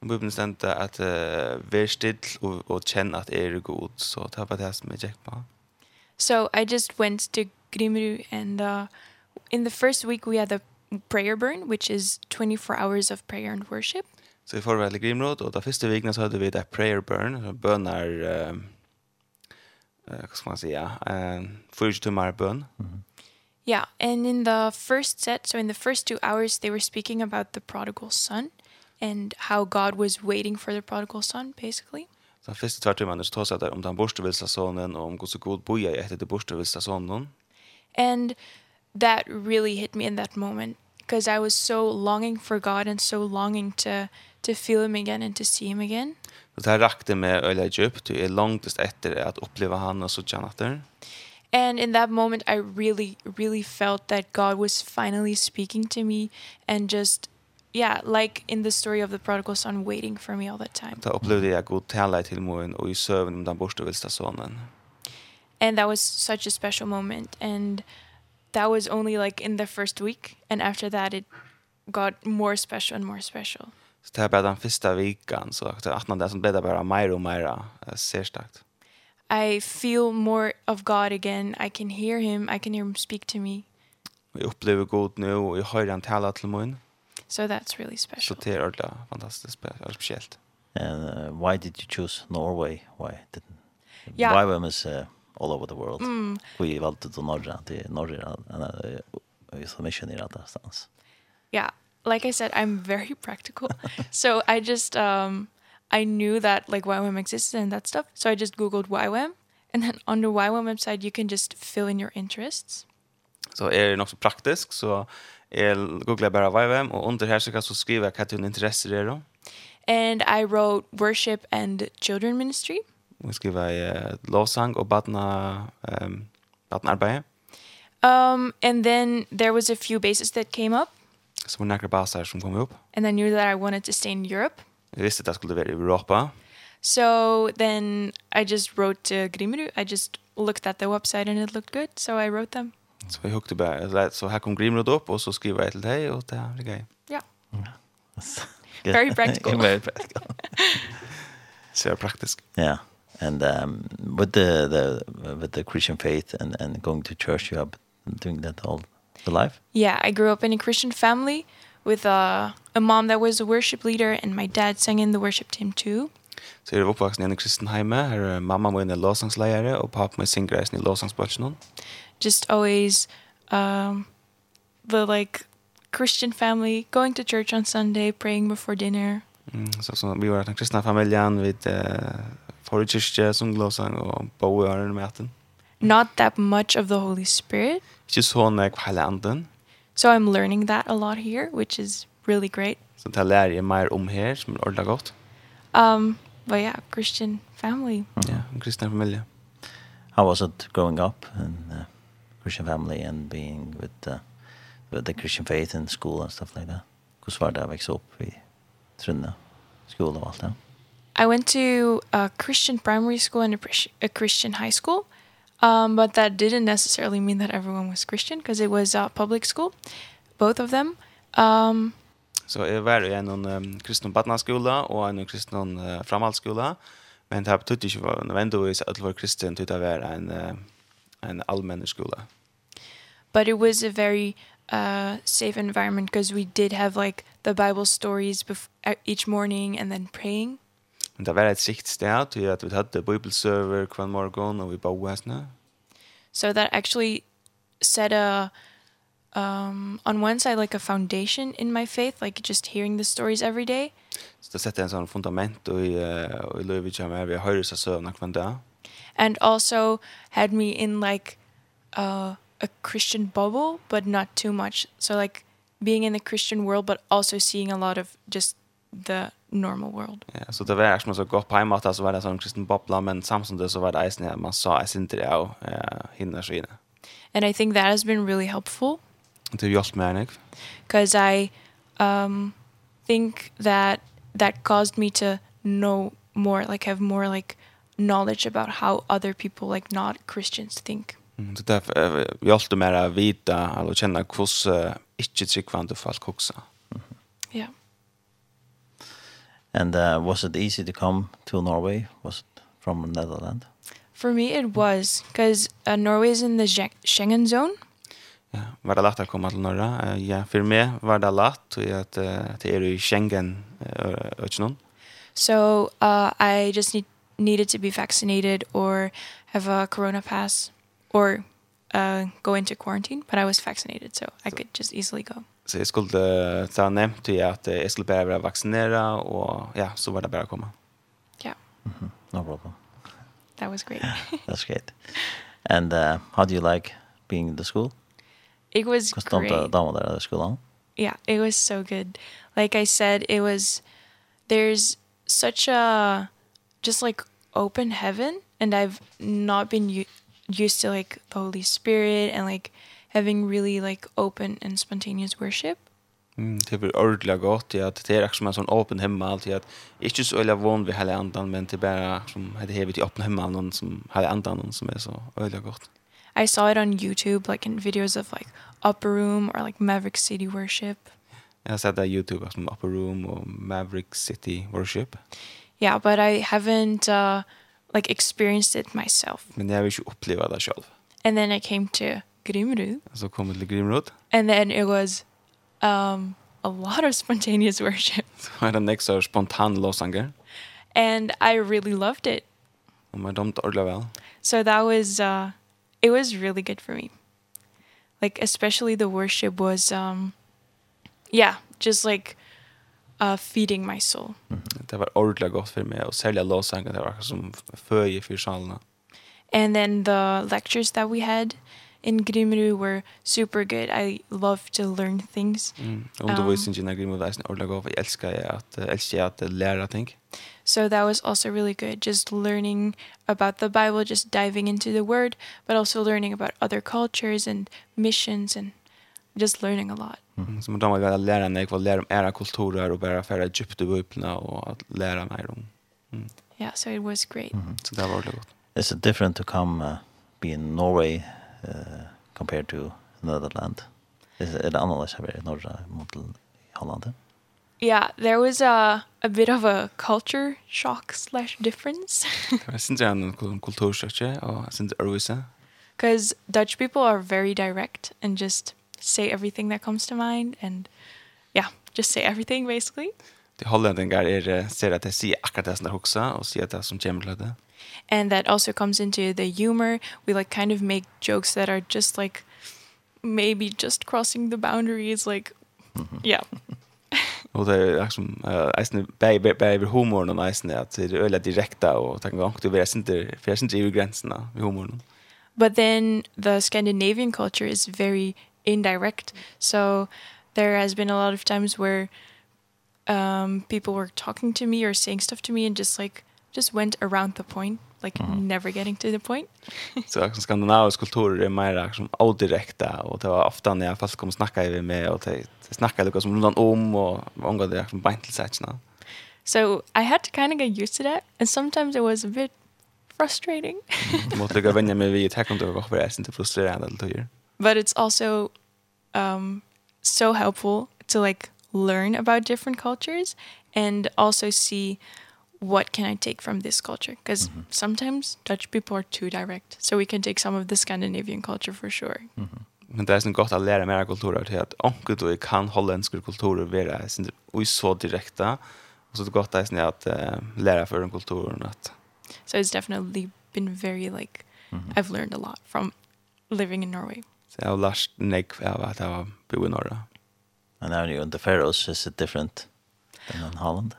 Og Bibelen stendte at uh, vær still og, og kjenn at er god, så det var det som jeg gikk på. So I just went to Grimru and uh, in the first week we had the prayer burn, which is 24 hours of prayer and worship. Så vi får veldig Grimru, og da første vikene så hadde vi det prayer burn, bønner... Um, hva skal man säga, eh fyra timmar bøn. Yeah, and in the first set, so in the first two hours, they were speaking about the prodigal son and how God was waiting for the prodigal son, basically. Så den första tvärtom så tar sig der om den borstevilsa sonen og om Guds god boja i etter det borstevilsa sonen. And that really hit me in that moment because I was so longing for God and so longing to to feel him again and to see him again. Och det här rakte med öliga djupt. Det är långt efter att uppleva han och så tjänat där. And in that moment I really really felt that God was finally speaking to me and just yeah, like in the story of the prodigal son waiting for me all that time. Ta upplevde jag god tala till moren och i sömn om den bortstövsta sonen. And that was such a special moment and that was only like in the first week and after that it got more special and more special. Så det er bare den første vikan, så att att det som blev det bare mer og mer uh. I feel more of God again. I can hear him. I can hear him speak to me. Vi upplever god nu och jag hör han tala till mun. So that's really special. Så det är ordla fantastiskt speciellt. And uh, why did you choose Norway? Why didn't yeah. Why were miss uh, all over the world? Mm. Vi valde till norra, till norra, uh, uh, mission i rätta stans. Ja, like I said, I'm very practical. so I just um I knew that like YWAM existed and that stuff. So I just googled YWAM and then on the YWAM website you can just fill in your interests. Så är det nok så praktiskt så jag googlar bara YWAM och under här så kan du skriva vad du intresser är då. And I wrote worship and children ministry. Och skriva uh, lovsang och badna ehm um, badna. Um and then there was a few bases that came up. Så var några baser som kom upp. And I knew that I wanted to stay in Europe. Jag visste att jag skulle vara i Europa. So then I just wrote to Grimru. I just looked at the website and it looked good, so I wrote them. Så jag hukte bara. Så här kom Grimru upp och så skrev jag till dig och det här blev grej. Ja. Very practical. Very practical. so praktisk. Yeah. And um with the the with the Christian faith and and going to church you have doing that all the life? Yeah, I grew up in a Christian family with a a mom that was a worship leader and my dad sang in the worship team too. Så jeg er oppvaksen i en kristen hjemme, her er mamma min er lovsangsleiere, og pappa min synger reisen i lovsangsbøtjen. Just always um, the like Christian family, going to church on Sunday, praying before dinner. Mm, så, så vi var den kristne familien, vi uh, får i kyrkje, som lovsang, og bo i åren med maten not that much of the Holy Spirit. Ikke så nek Anden. So I'm learning that a lot here, which is really great. Så det lærer jeg mer om her, som er ordentlig godt. Um, but yeah, Christian family. Mm. Yeah, Christian familie. How was it growing up in uh, Christian family and being with the, uh, with the Christian faith in school and stuff like that? Hur var det att växa upp i Trønda skola och allt det? I went to a Christian primary school and a, a Christian high school. Mm Um, but that didn't necessarily mean that everyone was Christian because it was a uh, public school, both of them. Um, så jeg var i en um, kristen badnaskola og en kristen uh, framhaldsskola, men det betyr ikke nødvendigvis at det var kristen til å være en, uh, en allmenn skola. But it was a very uh, safe environment because we did have like the Bible stories each morning and then praying. Men det var et sikt sted til at vi hadde bibelserver hver morgen og vi bara hästna. So that actually set a um on one side like a foundation in my faith like just hearing the stories every day. Så det sätter en sån fundament och i och i Lövis jag med vi hör så sövna kvann där. And also had me in like uh a Christian bubble but not too much. So like being in the Christian world but also seeing a lot of just the normal world. Ja, så det var som så gott på hemma så var det sånn kristen bobla, men samtidigt så var det eisen, att man sa eisen til det och hinna skina. And I think that has been really helpful. Det har hjälpt mig. Cuz I um think that that caused me to know more like have more like knowledge about how other people like not Christians think. Mm, så det hjälpte mig att vita eller känna hur ikke-tryggvande folk också. And uh, was it easy to come to Norway? Was it from the Netherlands? For me it was because uh, Norway is in the Schengen zone. Ja, var det lätt att til till Norra? Ja, for meg var det lätt at det er i Schengen öknen. So uh I just need needed to be vaccinated or have a corona pass or uh go into quarantine, but I was vaccinated so I could just easily go så jeg skulle ta nämnt ju att jeg skulle bare være vaccinera og ja, så var det bare å komme. Ja. Mm -hmm. No problem. That was great. That's great. And uh, how do you like being in the school? It was great. Because don't there at school long? Yeah, it was so good. Like I said, it was, there's such a, just like open heaven and I've not been used to like the Holy Spirit and like, having really like open and spontaneous worship. Mm, det blir ordentligt gott ja, det er akkurat som en sån åpen hemma alltid at ikke så øyelig vond ved hele andan men det bare som hade hevet i åpen hemma noen som hele andan som er så øyelig godt. I saw it on YouTube like in videos of like Upper Room or like Maverick City Worship. Jeg har sett det YouTube som Upper Room og Maverick City Worship. Yeah, but I haven't uh like experienced it myself. Men jeg har ikke opplevd det selv. And then I came to Grimrud. Så kom vi til Grimrud. And then it was um, a lot of spontaneous worship. Så var det nekst av spontan låsanger. And I really loved it. Og man dømte ordentlig vel. So that was, uh, it was really good for me. Like, especially the worship was, um, yeah, just like uh, feeding my soul. Det var ordentlig godt for meg, og særlig låsanger, det var akkurat som føje for salene. And then the lectures that we had, in Grimru were super good. I love to learn things. Mm. Undervisning um, in Grimru var en ordentlig god, for jeg elsker at, elsker at lære ting. So that was also really good, just learning about the Bible, just diving into the Word, but also learning about other cultures and missions and just learning a lot. Mm. Så man damer väl lära när jag lære om era kulturer och bara färra djupt i bibeln och att lära mig dem. Yeah, so it was great. Mm. Så det var ordentligt gott. It's different to come uh, be in Norway uh, compared to Netherlands? Is it analyzed over in Norway, Montreal, Holland? Yeah, there was a a bit of a culture shock slash difference. I since I'm culture shock, or since Arwisa. Cuz Dutch people are very direct and just say everything that comes to mind and yeah, just say everything basically. De holländingar är ser att de säger akkurat det som de huxar och säger det som kommer det and that also comes into the humor we like kind of make jokes that are just like maybe just crossing the boundaries like yeah Och det är liksom eisne bäi bäi över humorn och eisne att det är öle direkta och tänka gång du vet inte för jag inte gränserna med humorn. But then the Scandinavian culture is very indirect. So there has been a lot of times where um people were talking to me or saying stuff to me and just like just went around the point like mm. never getting to the point. så också skandinavisk kultur är mer som odirekta och det var ofta när jag fast kom snacka i med och det snackade lite som runt om och många det som bänt till sätterna. So I had to kind of get used to that and sometimes it was a bit frustrating. Måste jag vänja mig vid att det var för inte frustrerande eller tog. But it's also um so helpful to like learn about different cultures and also see what can I take from this culture? Because mm -hmm. sometimes Dutch people are too direct. So we can take some of the Scandinavian culture for sure. Mm -hmm. Men det är sen gott att lära mera kulturer till att onkel då kan holländska kulturer vara sin och så direkta. Och så det gott är sen att uh, lära för den kulturen att So it's definitely been very like mm -hmm. I've learned a lot from living in Norway. Så jag har lärt nek av att jag bor i Norge. And now you're in the Faroes, is it different than in Holland?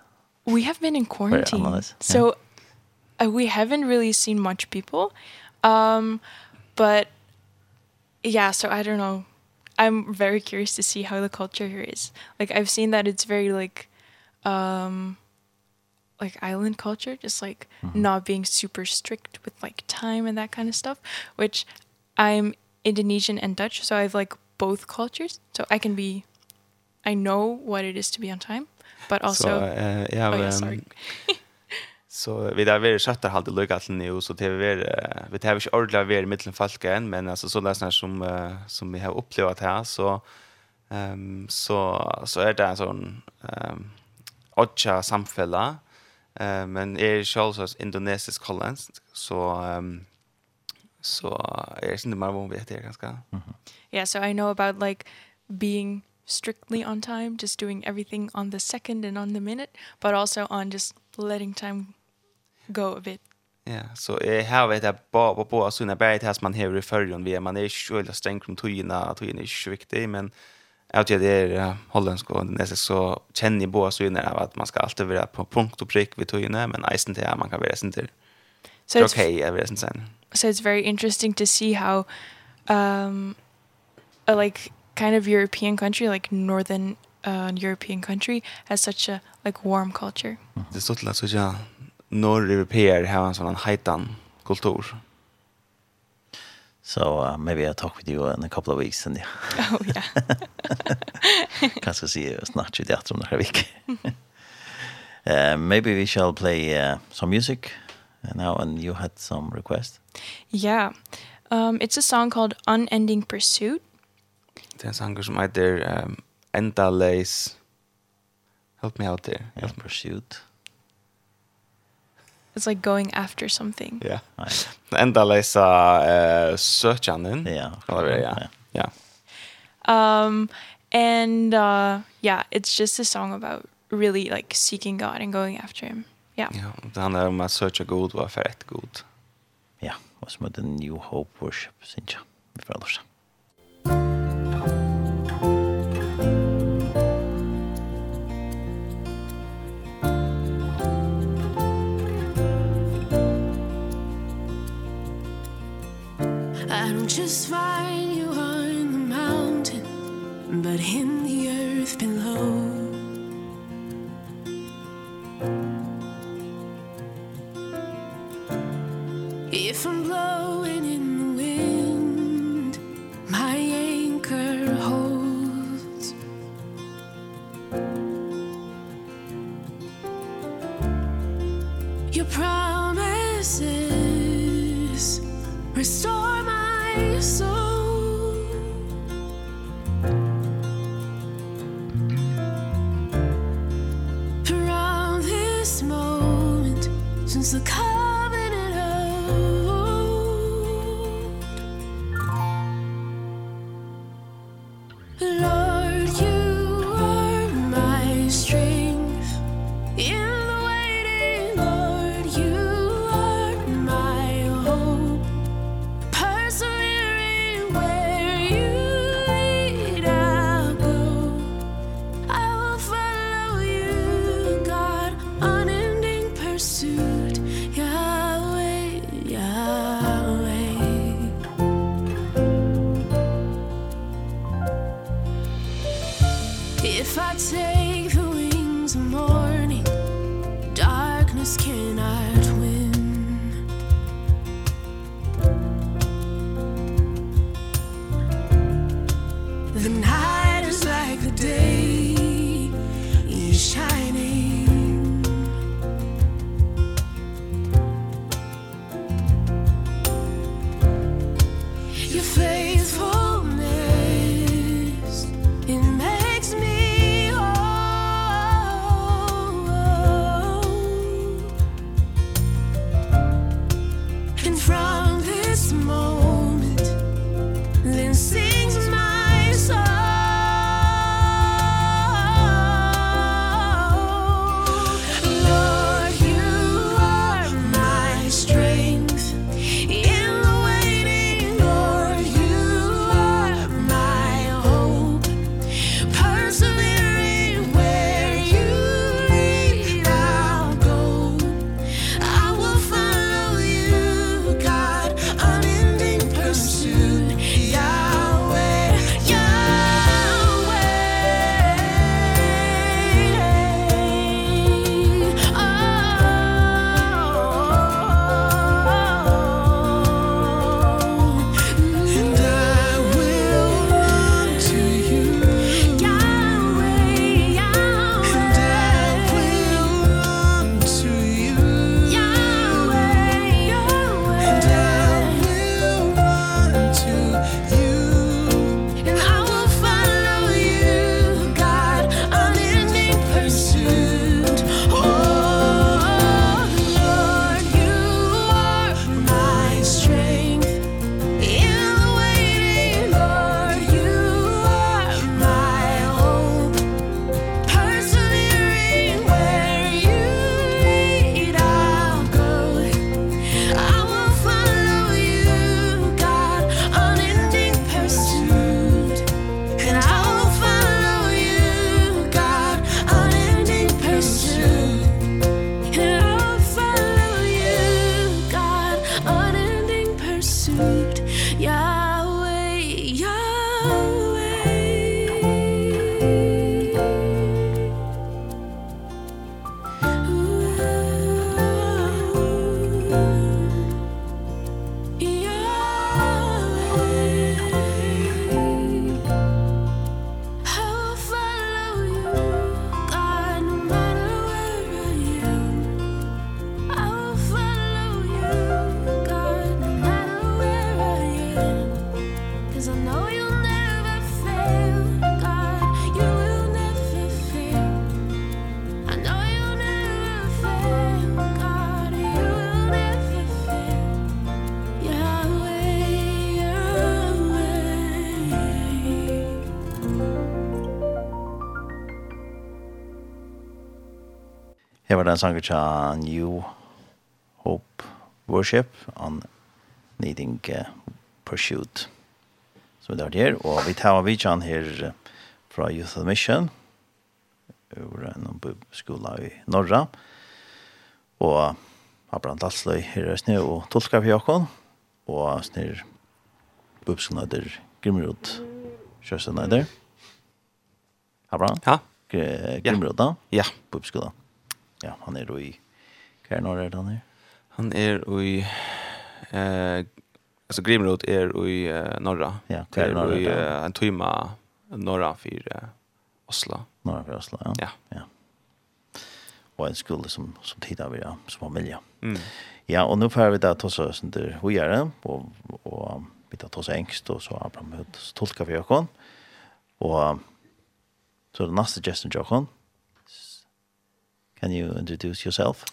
we have been in quarantine. Yeah. So uh, we haven't really seen much people. Um but yeah, so I don't know. I'm very curious to see how the culture here is. Like I've seen that it's very like um like island culture just like mm -hmm. not being super strict with like time and that kind of stuff, which I'm Indonesian and Dutch, so I've like both cultures. So I can be I know what it is to be on time but also so, uh, ja, oh, yeah, sorry. så vi där vi sätter halt det lucka nu så det vi vi det har ju ordla vi i mitten falka än men alltså så där som som vi har upplevt här så ehm um, så så är det en sån ehm um, ocha samfella eh men är själv så indonesisk holländsk så ehm så är det inte mer vad vi heter ganska. Ja, so I know about like being strictly on time, just doing everything on the second and on the minute, but also on just letting time go a bit. Ja, så jeg har vet jeg på på på sånne bare det man har i førjen, vi er man er ikke veldig strengt om togene, togene er ikke viktig, men jeg vet det er hollandsk og nese så kjenner jeg på sånne av at man skal alltid være på punkt og prikk ved togene, men eisen til man kan være sin til. So it's okay, jeg vil sen. So it's very interesting to see how um, like kind of European country, like northern uh, European country, has such a like warm culture. Det står til at så jag nord-europeer har en sånn heitan kultur. So uh, maybe I'll talk with you in a couple of weeks and yeah. Oh yeah. Kanske se ju snart i det några veckor. Uh, maybe we shall play uh, some music now and you had some request. Yeah. Um it's a song called Unending Pursuit Det er en sanger som heter um, Enda Leis. Help me out there. Help yeah. Pursuit. It's like going after something. Ja. Yeah. Enda Leis uh, søkjannen. Ja. Ja. Ja. Um, and uh, yeah, it's just a song about really like seeking God and going after him. Yeah. Ja, det handlar om att söka god och vara för ett god. Ja, och som heter New Hope Worship, synes jag. Vi får alldeles. I don't just find you on the mountain But in the earth below. If I'm blowing the color Her var den sangen til New Hope Worship on Needing uh, Pursuit. Så det var og vi tar av vidtjen her fra Youth of Mission, over en skola i Norra, og Abraham Dalsløy her er snu, og tolka for okon, og snir bubskona der Grimrod Kjørsson der. Abraham? Ja. Grimrod da? Ja. Bubskona ja, han er jo i, hva er når er han her? Han er i, eh, altså Grimrod er i eh, Norra. Ja, hva er Norra? Er jo en tøyma Norra for eh, Oslo. Norra for Oslo, ja. Ja. ja. Og en skole som, som tid vi, ja, som familie. Mm. Ja, og nå får vi da ta oss under til høyere, og, og vi tar oss engst, og så Abraham Hødd, så tolker vi åkken. Og så er det neste gesten til åkken, Can you introduce yourself?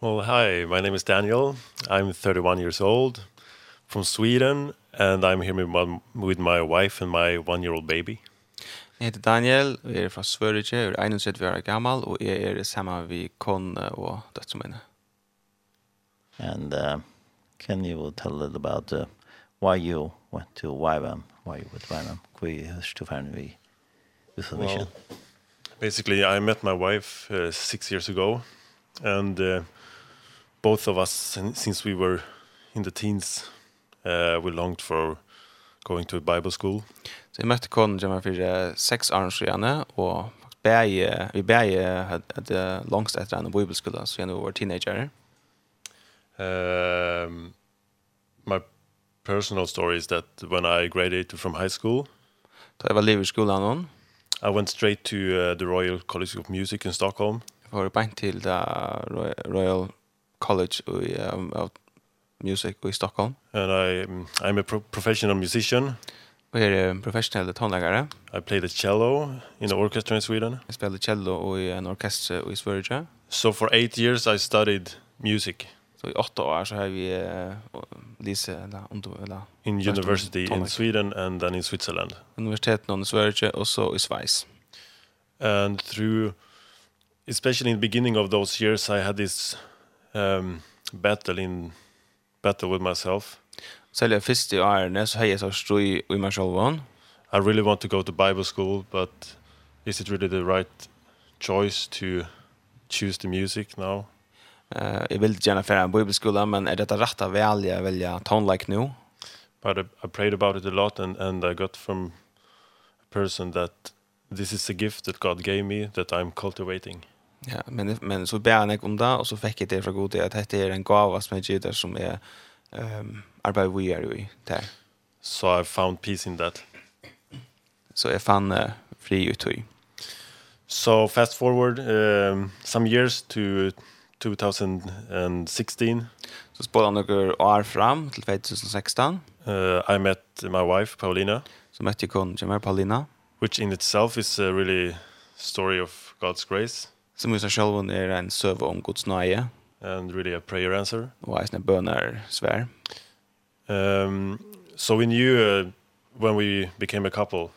Well, hi, my name is Daniel. I'm 31 years old from Sweden and I'm here with my, with my wife and my one-year-old baby. Jeg heter Daniel, og jeg er fra og jeg er 71 år gammel, og jeg er sammen med kone og døtre mine. And uh, can you tell a little about uh, why you went to YWAM, why you went to YWAM, hvor you du til ferdig vi, vi Well, basically I met my wife uh, six years ago and uh, both of us since we were in the teens uh, we longed for going to Bible school. Så jeg møtte konen som var for seks år siden, og bæg, vi bæg hadde langst etter henne bibelskolen, så jeg var teenager. Um, my personal story is that when I graduated from high school, Da jeg var liv i skolen noen, I went straight to uh, the Royal College of Music in Stockholm. Jag var bänk till the Royal College um, of Music i Stockholm. And I um, I'm a pro professional musician. Och är en professionell tonläggare. I play the cello in the orchestra in Sweden. Jag spelar cello i en orkester i Sverige. So for eight years I studied music. Så i åtta år så har vi uh, Lise, eller, under, eller, In university in Sweden and then in Switzerland. Universiteten i Sverige og så i Schweiz. And through, especially in the beginning of those years, I had this um, battle in battle with myself. Selja fyrst årene så har jeg så strøy i meg selv. I really want to go to Bible school, but is it really the right choice to choose the music now? Eh, jag vill gärna för en bibelskola, men är detta rätt att välja välja tone like nu? But I, I prayed about it a lot and and I got from a person that this is a gift that God gave me that I'm cultivating. Ja, men men så ber jag om det och så fick jag det från Gud att det är en gåva som jag ger som är ehm arbetar vi är i där. So I found peace in that. Så jag fann uh, fri ut i. So fast forward um, some years to 2016. Så spådde han noen år fram til 2016. Uh, I met my wife, Paulina. Så møtte jeg konen som Paulina. Which in itself is a really story of God's grace. Som i seg selv er en søv om Guds nøye. And really a prayer answer. Og eisne bønner svær. Um, so we knew uh, when we became a couple.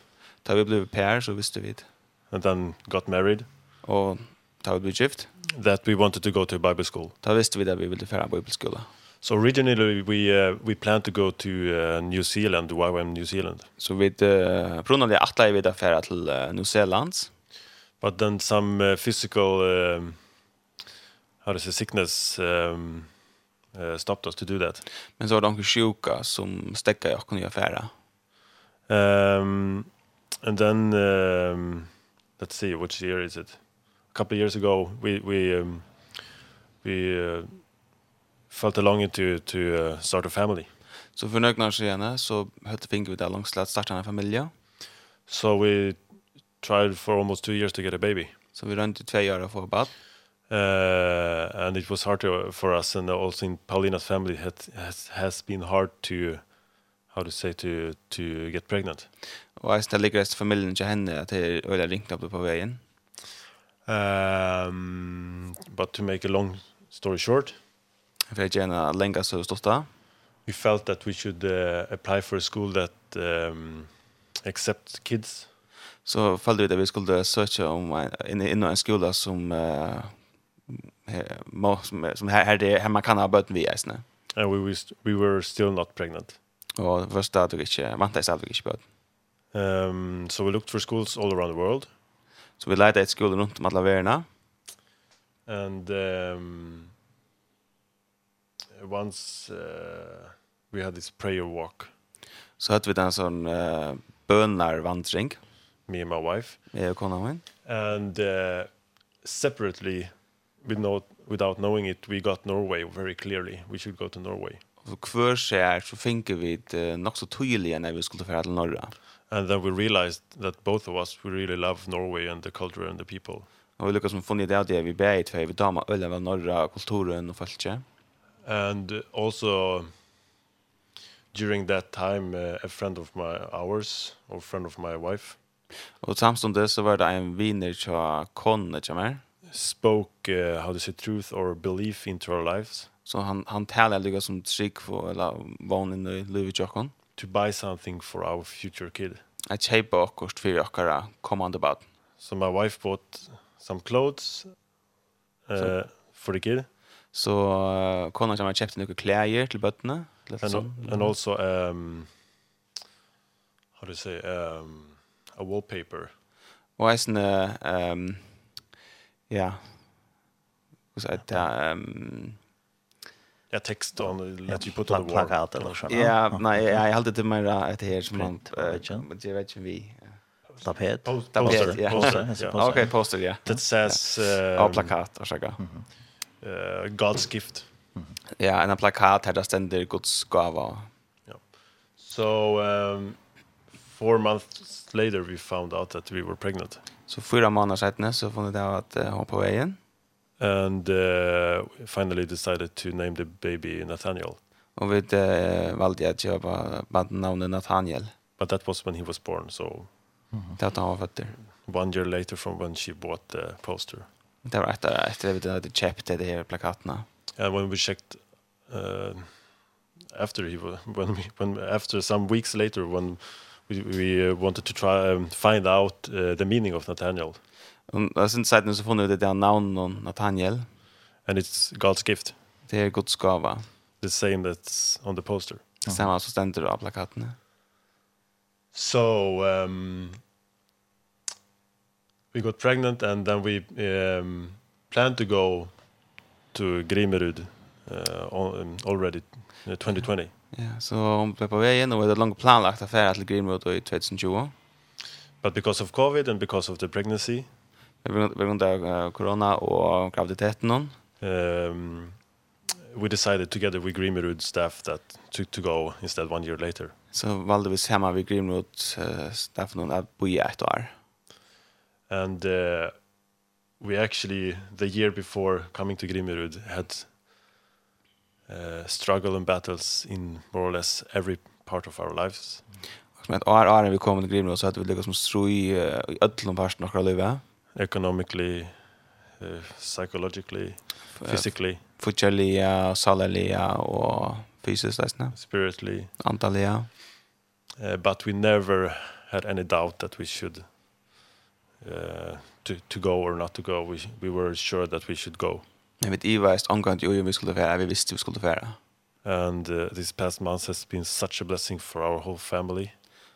Da vi ble per, så visste vi det. And then got married. Og ta vi gift that we wanted to go to Bible school. Ta visste vi där vi ville färra bibelskola. So originally we uh, we planned to go to uh, New Zealand, YWAM New Zealand. So vi uh, pronade att vi där färra till uh, New Zealand. But then some uh, physical um, how to say sickness um, uh, stopped us to do that. Men så var de sjuka som stäckade och kunde göra Um, and then um, let's see, which year is it? a couple of years ago, we we um, we uh, felt a longing to to uh, start a family. So for några år sedan så hade vi við ut att at starta en familie So we tried for almost two years to get a baby. So we ran to två år för barn. Uh, and it was hard to, for us and also in Paulina's family had, has, has been hard to how to say to to get pregnant. Och jag ställer gräst familjen till henne att det är öliga ringt på vägen. Um, but to make a long story short, if I can uh, så stått där. We felt that we should uh, apply for a school that um, accepts kids. Så följde vi att vi skulle söka om en in en skola som uh, som som här det här man kan ha börjat vi äsna. And we we, we were still not pregnant. Och första att du inte väntar sig att vi inte. Um so we looked for schools all around the world. Så vi leide et skole rundt om alle verene. And um, once uh, we had this prayer walk. Så hadde vi den sånn uh, bönarvandring. Me and my wife. Jag kona min. And uh, separately, with no, without knowing it, we got Norway very clearly. We should go to Norway. Og hver sig så finker vi det nok så tydelig när vi skulle färra til Norra and then we realized that both of us we really love Norway and the culture and the people. Och vi lyckas med funna det där vi bär i två vi damer öl av norra kulturen och folket. And also during that time uh, a friend of my ours or friend of my wife. Och samtidigt så var det en viner til konne til meg. Spoke uh, how to say truth or belief into our lives. Så han han taler lika som trygg for, eller vanlig livet jag to buy something for our future kid. Att köpa akkurst för okkara kommande barn. So my wife bought some clothes uh, so. for the kid. Så uh, konan som har köpt några til till bötterna. And, and also um, how to say um, a wallpaper. Och en um, ja, yeah. was att um, Ja, text on let you put on the wall. Plakat eller så. Ja, nej, jag har alltid det mer att här som man men det vet ju vi. Tapet. Tapet. Ja. Okej, poster ja. That says eh plakat och så där. Eh God's gift. Ja, en plakat här där ständer Guds gåva. Ja. So um four months later we found out that we were pregnant. Så fyra månader senare så fann vi ut att hon på vägen and uh, finally decided to name the baby Nathaniel. Og vi uh, valde att köpa bandnamnet Nathaniel. But that was when he was born, so... Det var han var fötter. One year later from when she bought the poster. Det var etter, efter vi hadde kjøpt det her plakatene. And when we checked... Uh, after he was, when we, when after some weeks later when we, we uh, wanted to try um, find out uh, the meaning of Nathaniel Og jag syns att nu så får ni det där navnet Nathaniel. And it's God's gift. Det er Guds gava. The same that's on the poster. Det samme som stender av plakatene. So um we got pregnant and then we um planned to go to Grimerud uh, already uh, 2020. Ja, yeah, så hun ble på vägen och det langt planlagt affære til Grimerud i 2020. But because of COVID and because of the pregnancy, grunn corona og graviditeten hon. Um, we decided together with Greenwood staff that to, to go instead one year later. Så valde vi samma vid Greenwood uh, staff hon, at bo i ett år. And uh, we actually, the year before coming to Greenwood, had uh, struggle and battles in more or less every part of our lives. Och med ett år, år när vi kom till Greenwood så hade vi lyckats med strå i ödlom parten av våra livet economically, uh, psychologically, physically. Futsjaliga, salaliga og fysisk, liksom. Spiritually. Antaliga. Uh, but we never had any doubt that we should uh, to, to go or not to go. We, we were sure that we should go. Jag vet Iva är omgående ju vi skulle färra, vi visste vi skulle färra. And uh, this past month has been such a blessing for our whole family.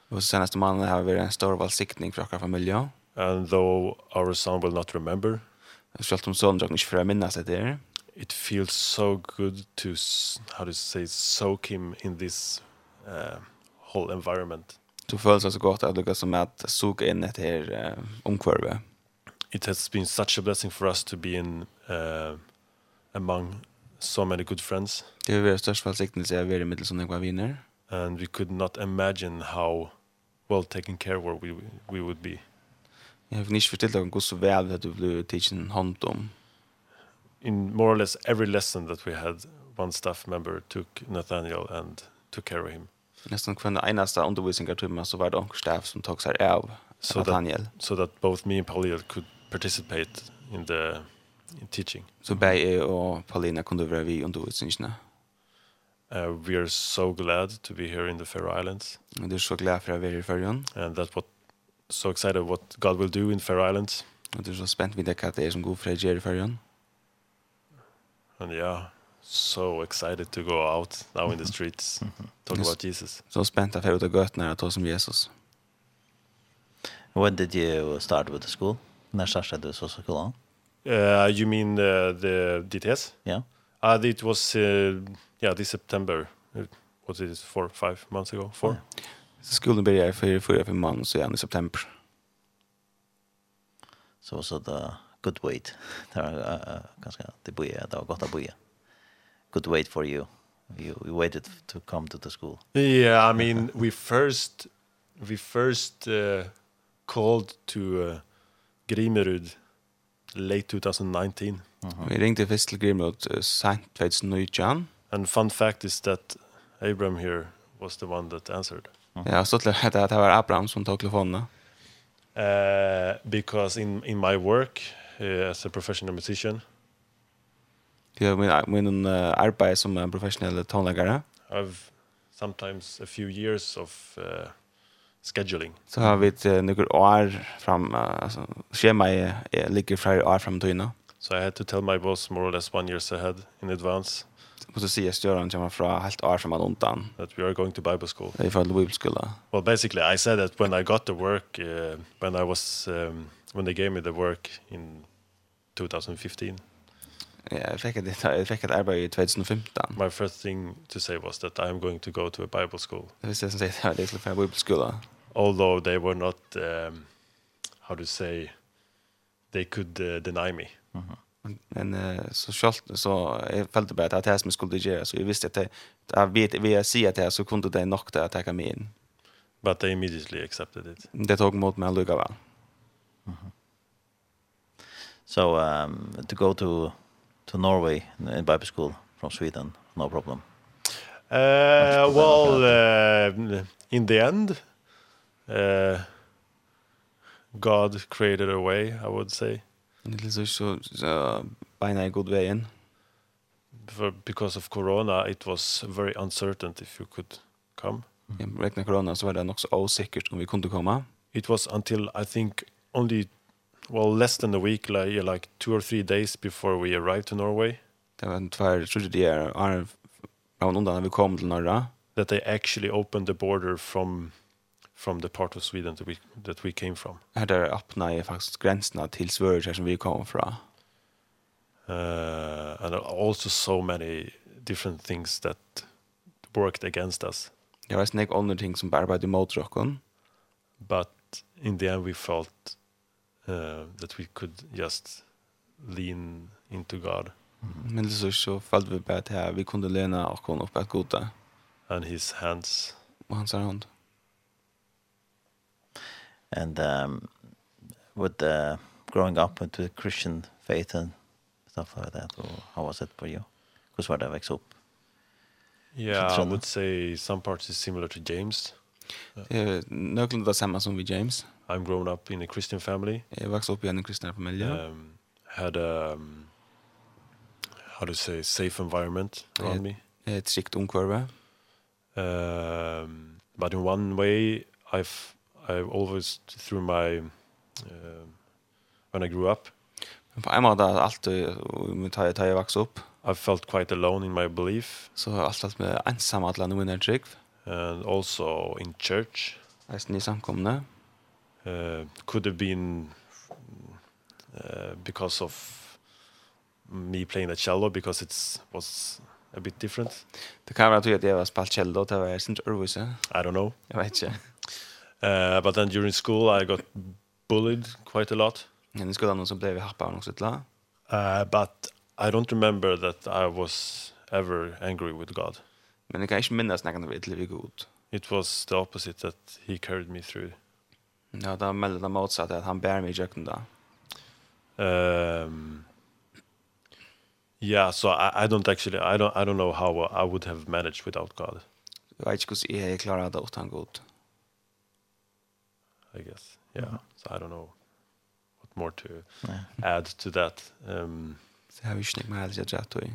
Och senaste månaden har vi en stor välsiktning för vår familj and though our son will not remember Sjalt om sonen drakk ikke for å minnes det der. It feels so good to, how to say, soak him in this uh, whole environment. Du føles så godt at du som at soka inn et her uh, omkvarve. It has been such a blessing for us to be in uh, among so many good friends. Det har vært størst velsignelse å være i middel som jeg viner. And we could not imagine how well taken care of we, we would be. Jeg har inte förstått hur så vel at du ble tidsen hånd om. In more or less every lesson that we had, one staff member took Nathaniel and took care of him. Nästan kvar den enaste undervisningartimmen så var det också staff som tok seg av so Nathaniel. That, so that both me and Paulia could participate in the in teaching. Så Bay og Paulina kunne være vi undervisningene. Uh, we are so glad to be here in the Faroe Islands. Och det er så glad for å være i Färjön. And that's what so excited what God will do in Fair Islands. Og du er så spent vid det hva det er som god fred i ferien. And yeah, so excited to go out now in the streets, talk about Jesus. Så spent at jeg ut av gøtene og ta som Jesus. When did you start with the school? När startade du så skolan? Uh, you mean uh, the DTS? Yeah. Uh, it was, uh, yeah, this September. What is it, four, five months ago? Four? Yeah. Så skolan börjar för förra för man så igen i september. Så så där good wait. Det uh ganska det boja, det var gott att boja. Good wait for you. You we waited to come to the school. Yeah, I mean we first we first uh, called to uh, Grimerud late 2019. Uh -huh. Vi ringte först till Grimerud uh, sent 2019. And fun fact is that Abram here was the one that answered. Ja, så det hette att det var Abraham som tog telefonen. Uh, because in in my work uh, as a professional musician. Ja, men men uh, arbetar som en professionell tonläggare. I've sometimes a few years of uh, scheduling. Så har vi ett uh, några år fram alltså schema ligger flera år fram till nu. So I had to tell my boss more or less one years ahead in advance måste säga Göran kommer från helt år som undan. That we are going to Bible school. Vi the Bible school. Well basically I said that when I got the work uh, when I was um, when they gave me the work in 2015. Yeah, I fick det I fick det arbete i 2015. My first thing to say was that I am going to go to a Bible school. This doesn't say that it's a Bible school. Although they were not um, how to say they could uh, deny me. Mhm. Mm Men uh, så själv så jag följde bara att det här som skulle göra så jag visste att det jag vet vi jag ser att det så kunde det nog det att ta kan in. But they immediately accepted it. Det tog mot mig lugga väl. mhm. So um to go to to Norway in Bible school from Sweden no problem. Uh well uh, in the end uh God created a way I would say. Det är så så beina i god vägen. Because of corona it was very uncertain if you could come. Ja, mm. corona så var det nog så osäkert om vi kunde komma. It was until I think only well less than a week like like two or three days before we arrived to Norway. Det var en tvär trodde det är är någon undan vi kom till norra. That they actually opened the border from from the part of Sweden that we that we came from. Här där öppnar ju faktiskt gränserna till Sverige som vi kom från. Uh and also so many different things that worked against us. Det var snägg andra ting som bara bara mot rocken. But in the end we felt uh that we could just lean into God. Men det så så fallt vi på att här vi kunde lena och komma upp att goda. And his hands. Och hans hand and um with the growing up into the Christian faith and stuff like that or how was it for you because what I wakes up Yeah, I would say some parts is similar to James. Eh, någon det samma som vi James. I'm grown up in a Christian family. Jag växte upp i en kristen familie. Um had a um, how to say safe environment around me. Ett tryggt omkvarve. Um but in one way I've I've always through my uh, when I grew up. Men på en måte allt med ta ta jag växte upp. I felt quite alone in my belief. Så allt att med ensam alla nu när jag and also in church. Alltså ni samkomna. Uh, could have been uh, because of me playing the cello because it's was a bit different. Det kan vara att jag var spalt cello, det var jag syns I don't know. Jag vet inte. Uh, but then during school I got bullied quite a lot. Men det skulle vara någon som blev harpad och sånt la. Uh, but I don't remember that I was ever angry with God. Men jag kan inte minnas när jag var illa vid Gud. It was the opposite that he carried me through. Ja, da melder mellan det at att han bærer meg i kjøkken da. Um, yeah, so I, I don't actually, I don't, I don't know how I would have managed without God. Jeg vet ikke hvordan jeg klarer det utan Gud. I guess. Yeah. Mm -hmm. So I don't know what more to yeah. add to that. Um so how you think my idea to way.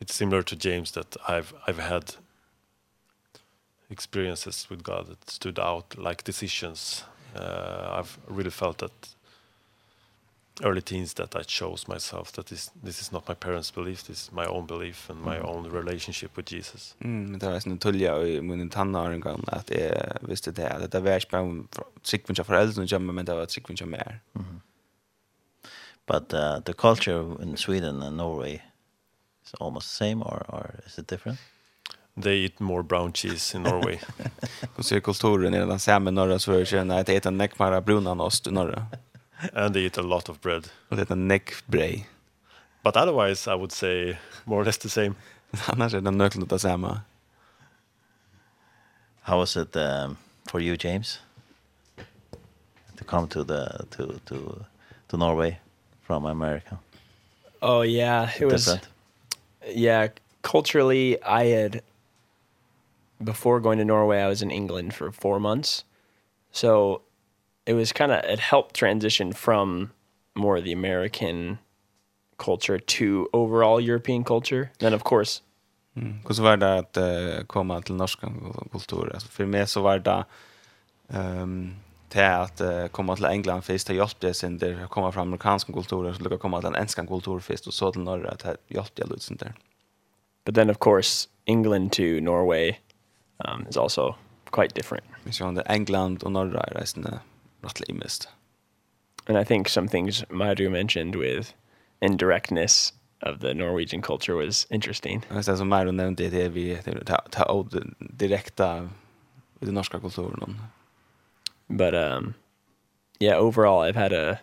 It's similar to James that I've I've had experiences with God that stood out like decisions. Uh I've really felt that early teens that I chose myself that this this is not my parents belief this is my own belief and my mm. own relationship with Jesus. Mm, det var sån tulja i min tonåren gång att jag visste det att det var spärr sikvincha föräldrar och jamma men det var sikvincha mer. But uh, the culture in Sweden and Norway is almost the same or or is it different? they eat more brown cheese in Norway. Hur kulturen i den samma norra Sverige när det äter neckmara brunan ost i norra? and they eat a lot of bread. Och det är neck bray. But otherwise I would say more or less the same. Annars är det nödvändigt att samma. How was it um, for you James to come to the to to to Norway from America? Oh yeah, it was Different. Yeah, culturally I had before going to Norway I was in England for 4 months. So it was kind of it helped transition from more of the American culture to overall European culture. Then of course. Mm. Hur var det att uh, komma till norsk kultur? Alltså för mig så var det ehm um, till att uh, komma till England först det hjälpte sen där komma från amerikansk kultur så lucka komma till engelsk kultur först och så till norra att det hjälpte lite sen där. But then of course England to Norway um is also quite different. Vi ser det England och norra resten. Uh, rattla mist. And I think some things Madhu mentioned with indirectness of the Norwegian culture was interesting. Jag är som Madhu nämnde det vi ta åt direkta i den norska kulturen. But um yeah, overall I've had a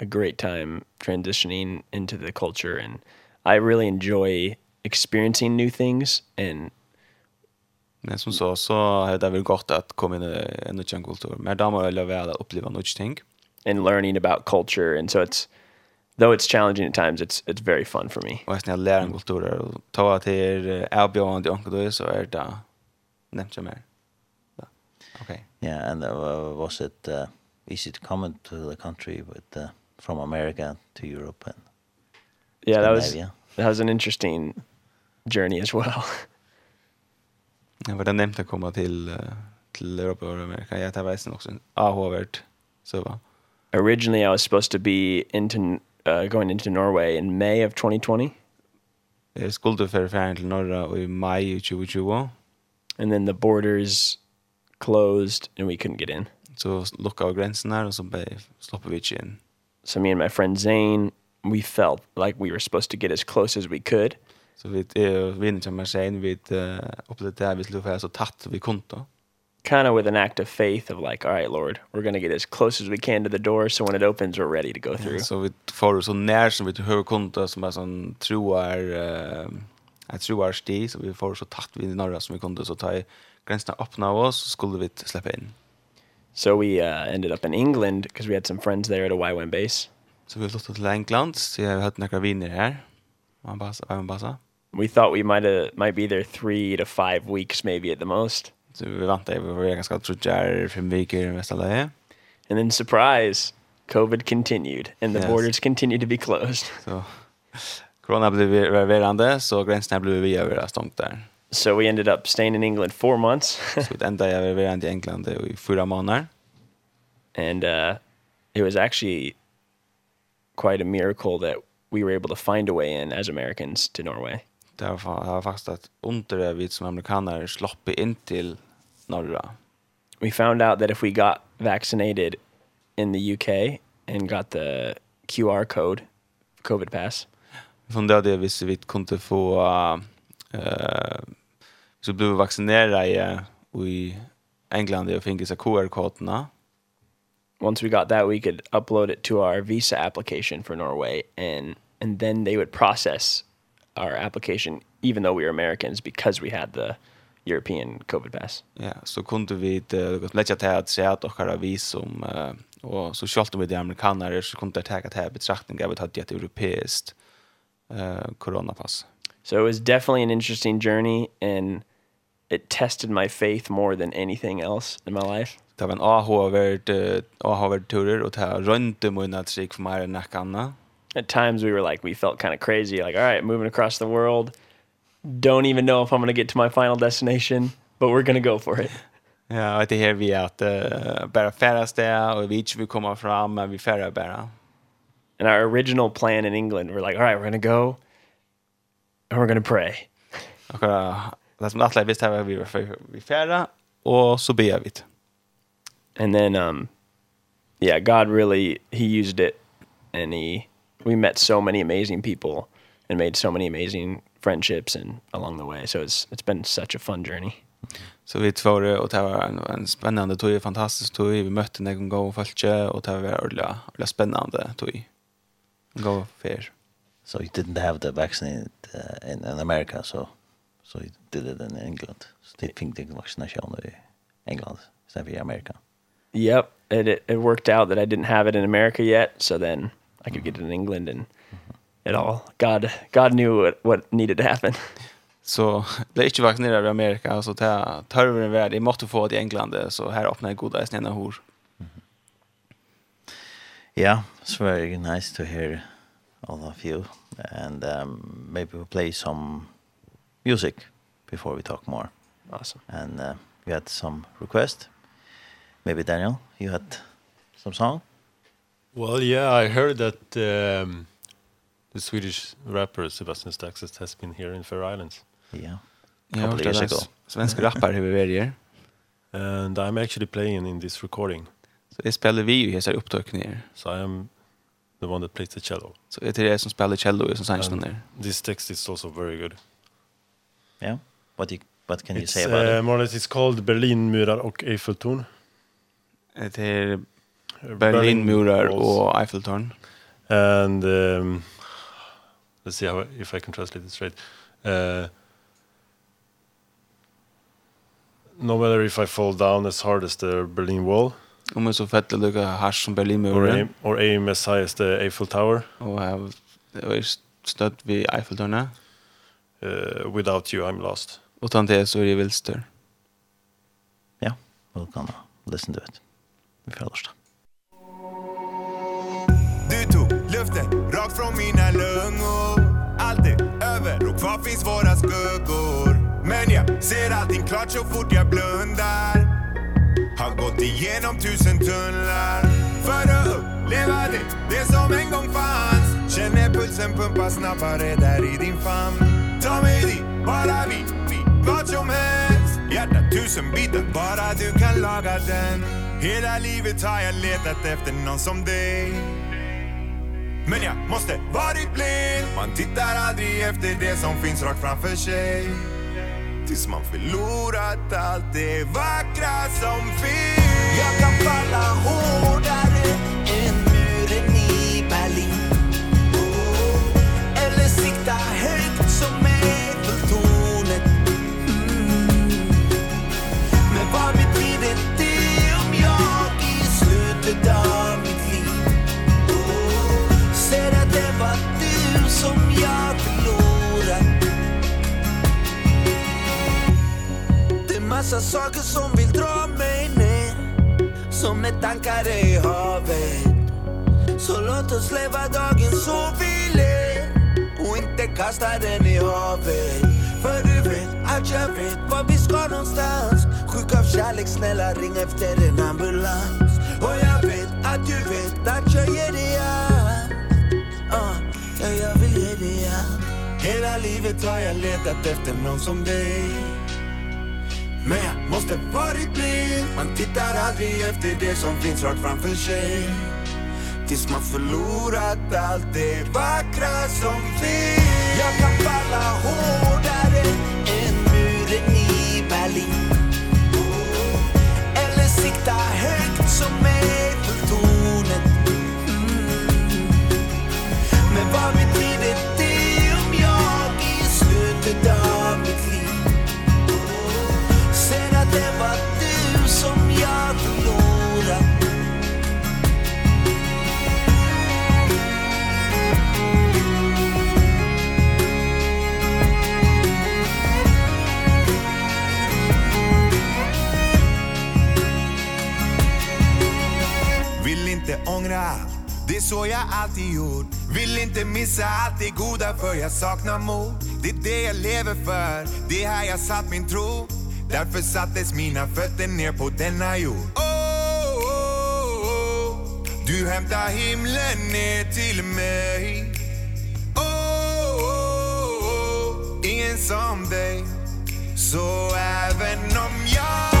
a great time transitioning into the culture and I really enjoy experiencing new things and Men som så, så har det vært gått at komme inn i en nødvendig kultur. Men da må jeg leve å oppleve noe ting. And learning about culture, and so it's, though it's challenging at times, it's, it's very fun for me. Og jeg snill lærer en kultur, og ta at det er avbjørende i onkel så er det nevnt jeg mer. Okay. Yeah, and uh, was it uh, easy to come into the country with, uh, from America to Europe and Yeah, that was, that was an interesting journey as well. Ja, var det nämnt att komma till till Europa och Amerika. Ja, det var väsen också. Ah, Howard. Så va. Originally I was supposed to be into uh, going into Norway in May of 2020. Jag skulle för färden till norra i maj 2020. And then the borders closed and we couldn't get in. Så lockade gränsen där och så slapp vi in. So me and my friend Zane, we felt like we were supposed to get as close as we could. Så vi är vinner som man säger vi upplevde det vi skulle få så tatt vi kunde. Kind of with an act of faith of like all right Lord we're going to get as close as we can to the door so when it opens we're ready to go through. Så vi får så nær som vi hör kunde som är sån troar eh Jag troar sti, så vi får så tatt vi norra som vi kunde, så ta i grensene öppna av oss, så skulle vi släppa in. So we uh, ended up in England because we had some friends there at a YWAM base. Så vi flyttet til England, så jeg har hatt några viner här. Man bara, man bara, we thought we might have might be there three to five weeks maybe at the most. Så vi väntade vi var ganska trötta fem veckor i nästa läge. And then surprise, COVID continued and the yes. borders continued to be closed. Så corona blev verande så gränserna blev vi över stångt där. So we ended up staying in England four months. så vi ända jag var i England i fyra månader. And uh it was actually quite a miracle that we were able to find a way in as Americans to Norway det var faktiskt att under det vi som amerikaner slapp in till norra. We found out that if we got vaccinated in the UK and got the QR code COVID pass. Från det det hvis vi kunde få eh uh, så blev vaccinerade i i England och fick så QR-koderna. Once we got that we could upload it to our visa application for Norway and and then they would process our application even though we were Americans because we had the European COVID pass. Ja, så kunde vi det lägga till att säga att och har vi som och så skalt vi de amerikaner så kunde det ta att betraktning av att det europeiskt eh coronapass. So it was definitely an interesting journey and it tested my faith more than anything else in my life. Det var en AH-värd, AH-värd turer och det här rönte mun att sig för mig än näkanna at times we were like we felt kind of crazy like all right moving across the world don't even know if I'm going to get to my final destination but we're going to go for it. Ja, och det här vi att uh, bara färdas där och vi vi kommer fram men vi färdas bara. And our original plan in England we're like all right we're going to go and we're going to pray. Och då låt mig att visst här vi vi färdas och så ber vi. And then um yeah, God really he used it and he we met so many amazing people and made so many amazing friendships and along the way. So it's it's been such a fun journey. Så vi två och det var en, en spännande tog, fantastisk tog. Vi mötte någon gång folk och det var ordentligt, ordentligt spännande tog. Go fair. So you didn't have the vaccine uh, in, in America, so so you did it in England. So they think the vaccination in England instead of America. Yep, it, it it worked out that I didn't have it in America yet, so then I could get it in England and at all. God God knew what, what needed to happen. Så det är inte vaccinerade i Amerika så ta tar en värld i måste få det i England så här öppnar jag goda snäna hor. Yeah, it's very nice to hear all of you and um maybe we'll play some music before we talk more. Awesome. And uh, we had some request. Maybe Daniel, you had some song? Well, yeah, I heard that um, the Swedish rapper Sebastian Staxis has been here in Fair Islands. Yeah. Yeah, couple years ago. Svensk rappare har vi varit här. And I'm actually playing in this recording. Så jag spelar vi ju här upptökningar. So I am the one that plays the cello. Så det är det som spelar cello som sanns där. This text is also very good. Yeah. What you what can you it's, say about uh, it? More or less it's called Berlin murar och Eiffeltorn. Det är Berlinmurar och Eiffeltorn. And um, let's see how if I can translate this straight. Uh, no matter if I fall down as hard as the Berlin Wall. Om jag så fett att lycka hash som Berlinmuren. Or aim as high as the Eiffel Tower. Och jag är stött vid Eiffeltornet. Uh, without you I'm lost. Utan det så är det vilster. Ja, då kan listen to it. Vi får. Du tog luften rakt från mina lungor. Allt är över och kvar finns våra skuggor. Men jag ser allting klart så fort jag blundar. Har gått igenom tusen tunnlar. För att uppleva det, det som en gång fanns. Känner pulsen pumpa snabbare där i din famn. Ta mig dit, bara vi, vi, vart som helst. Hjärta tusen bitar, bara du kan laga den. Hela livet har jag letat efter någon som dig. Men jag måste varit blind. Man tittar aldrig efter det som finns rakt framför sig. Tills man förlorat allt det vackra som finns. Jag kan falla hårdare Massa saker som vill dra mig ner. Som när tankar i havet. Så låt oss leva dagen så vi ler. Och inte kasta den i havet. För du vet att jag vet var vi ska någonstans. Sjuk av kärlek, snälla ring efter en ambulans. Och jag vet att du vet att jag ger dig allt. Uh, Ja, jag vill ge dig allt. Hela livet har jag letat efter någon som dig. Men jag måste varit blind Man tittar aldrig efter det som finns rakt framför sig Tills man förlorat allt det vackra som finns Jag kan falla hårdare än muren i Berlin. Eller sikta högt som Eiffeltornet mm. Men vad betyder det om jag i slutet av det var du som jag förlorat Vill inte ångra. Det är så jag alltid gjort. Vill inte missa allt det goda för jag saknar mod. Det är det jag lever för. Det här jag satt min tro. Därför sattes mina fötter ner på denna jord oh, oh, oh. Du hämtar himlen ner till mig oh, oh, oh. Ingen som dig Så även om jag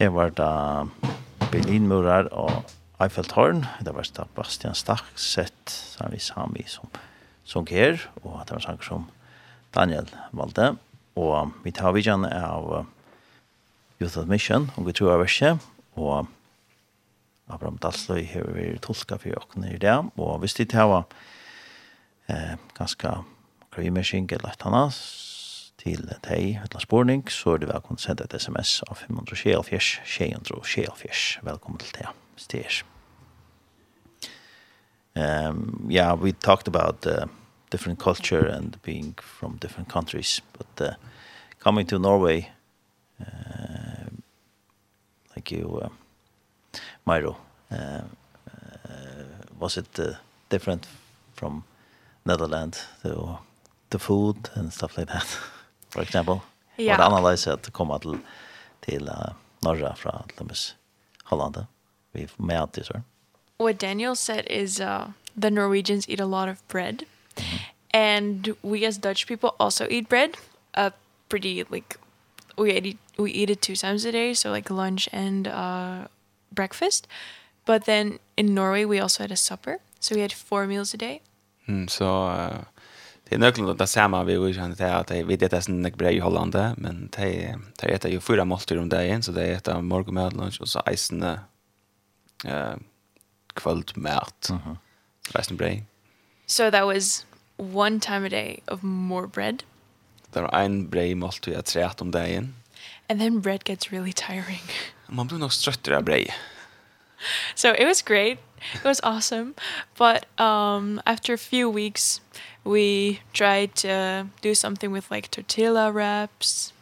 Her var det Berlinmurer og Eiffeltårn. Det var det Bastian Stark sett sammen Sami som som her, og det var sanger som Daniel valgte. Og vi tar vidjan av Youth Admission, og vi tror av verset, og Abraham Dalsløy har vi tolka for åkne i det, og hvis de tar eh, ganske krimersing eller et annet, til deg eller spårning, så er du velkommen til å sende et sms av 524 624. Velkommen til deg. Stier. Um, yeah, we talked about uh, different culture and being from different countries, but uh, coming to Norway, uh, like you, uh, Myro, uh, uh, was it uh, different from Netherlands to the food and stuff like that? for eksempel. Ja. Og det annerledes at komme til, til uh, Norra fra Lømmes Holland. Vi er med at det, så. What Daniel said is uh, the Norwegians eat a lot of bread. Mm. And we as Dutch people also eat bread. Uh, pretty, like, we eat, we eat it two times a day. So, like, lunch and uh, breakfast. But then in Norway, we also had a supper. So we had four meals a day. Mm, so... Uh, det är nökligt att det samma vi och han säger att vi det är sån där bra i Holland men det det är ju fyra måltider om dagen så det är ett morgonmat lunch och så isen eh kvällsmat. Mhm. Resten brei. So that was one time a day of more bread. Det var en brei måltid jeg tre om dagen. And then bread gets really tiring. Man blir nok tröttare av brei. So it was great. It was awesome. But um after a few weeks we tried to do something with like tortilla wraps.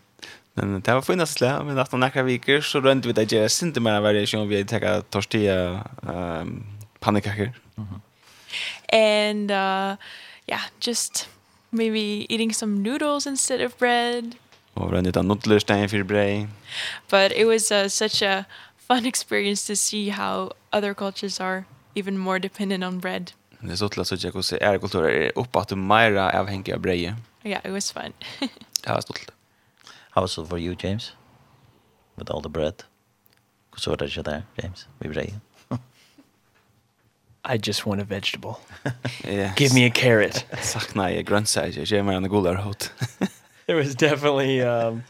Men det var fina slä, men att några veckor så runt vi det görs inte mer variation vi tar tortilla um, pannkakor. Mhm. And uh, yeah, just maybe eating some noodles instead of bread. Och runda utan nudlar stäng för bröd. But it was uh, such a fun experience to see how other cultures are even more dependent on bread. Det är så till att såg jag hur är kulturer är uppe att mera avhängig av breje. Ja, it was fun. Det var stolt. How was it for you, James? With all the bread? Hur var det sig där, James? Vi breje? I just want a vegetable. yeah. Give me a carrot. Sakna jag grönsaker. Jag ger mig en godare hot. There was definitely um,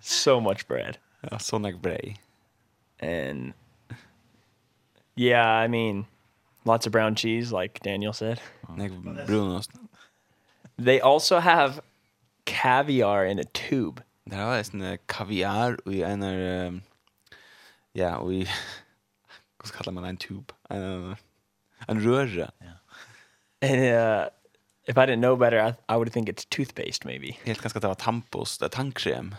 so much bread. Ja, so much brei. And yeah, I mean, Lots of brown cheese, like Daniel said. Brunost. They also have caviar in a tube. Det var är en kaviar och en um, ja, och vad kallar man en tube? En en röra. Ja. And uh if I didn't know better, I, I would think it's toothpaste maybe. Helt ganska det var tampos, det tandkräm.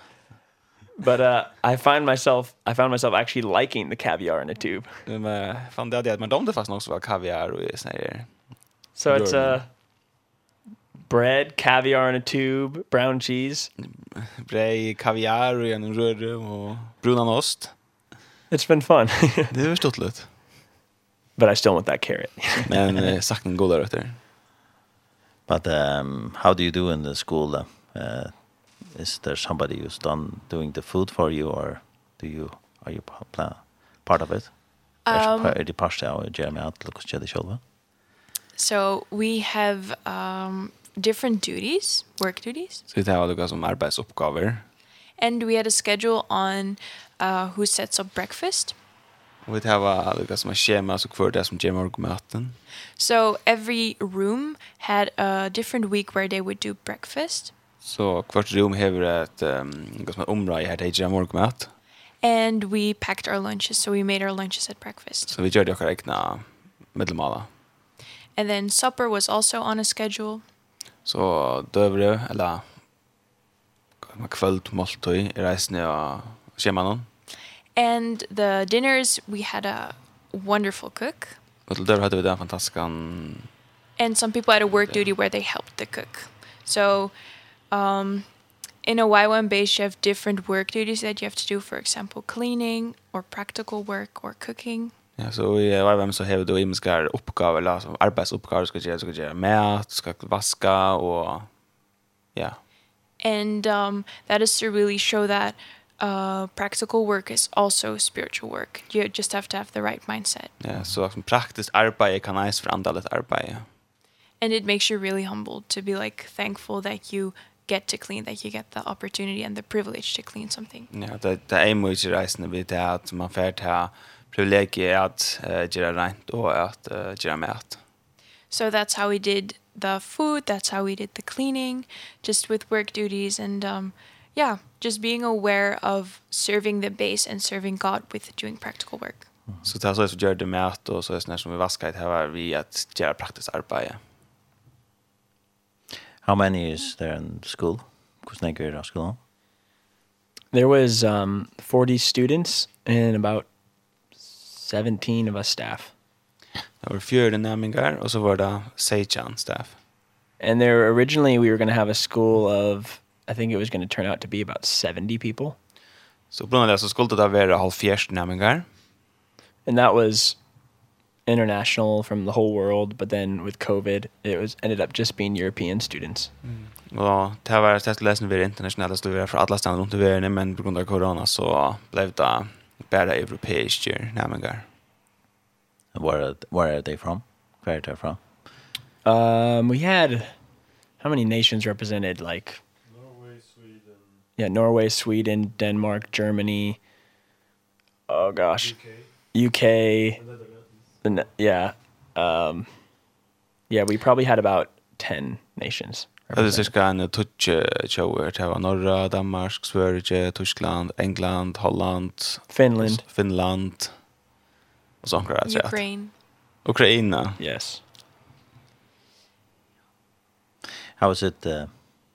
But uh I find myself I found myself actually liking the caviar in a tube. Men fan det att man dömde fast också var kaviar och såna där. So it's a bread, caviar in a tube, brown cheese. Brei, kaviar och en röra och brunost. It's been fun. det är förstått lite. But I still want that carrot. Men saknar goda rötter. But um how do you do in the school uh is there somebody who's done doing the food for you or do you are you part of it? Um, er det part av Jeremy Atlukus the Sholva? So we have um, different duties, work duties. Så det har lukket som arbeidsoppgaver. And we had a schedule on uh, who sets up breakfast. Och det här var lukket som schema, så kvar det som Jeremy har maten. So every room had a different week where they would do breakfast. Så kvart rum hever et um, område her till Jam Workmat. And we packed our lunches, so we made our lunches at breakfast. Så vi gjorde också egna middelmala. And then supper was also on a schedule. Så døvre, eller man kvöld måltøy, i reisen av skjemanen. And the dinners, we had a wonderful cook. Og till dövre hade vi den fantastiska... And some people had a work duty where they helped the cook. So um, in a Y1 base, you have different work duties that you have to do, for example, cleaning or practical work or cooking. Ja, så i YVM så har du imenskar oppgaver, la, som arbeidsoppgaver du skal gjøre, du skal gjøre mat, ska skal och og ja. And um, that is to really show that uh, practical work is also spiritual work. You just have to have the right mindset. Ja, så som praktiskt arbete kan nice för antalet arbete. And it makes you really humble to be like thankful that you get to clean that you get the opportunity and the privilege to clean something. Ja, det det är mycket reisende vid det att man får ta privilegiet att uh, göra rent och att uh, göra mat. So that's how we did the food, that's how we did the cleaning, just with work duties and um yeah, just being aware of serving the base and serving God with doing practical work. Så det er så är så gör det mat och så är det som vi vaskar det här vi att göra praktiskt arbete. How many is there in school? Because er go i skolen? There was um 40 students and about 17 of us staff. Det var 40 nämningar och så var det 16 staff. And there originally we were going to have a school of I think it was going to turn out to be about 70 people. Så på var sätt så skulle det vara 70 nämningar. And that was international from the whole world, but then with COVID, it was ended up just being European students. Mm. Ja, det var ett läsning vi internationella studier från alla ställen runt i världen, men på grund av corona så blev det bara europeiskt ju nämligen. Where where are they from? Where are they from? Um we had how many nations represented like Norway, Sweden. Yeah, Norway, Sweden, Denmark, Germany. Oh gosh. UK. UK the yeah, um, yeah, we probably had about 10 nations. Det är cirka en tutsch shower till norra Danmark, Sverige, Tyskland, England, Holland, Finland, Finland. og sånt där så. Ukraine. Ukraina. Yes. How is it uh,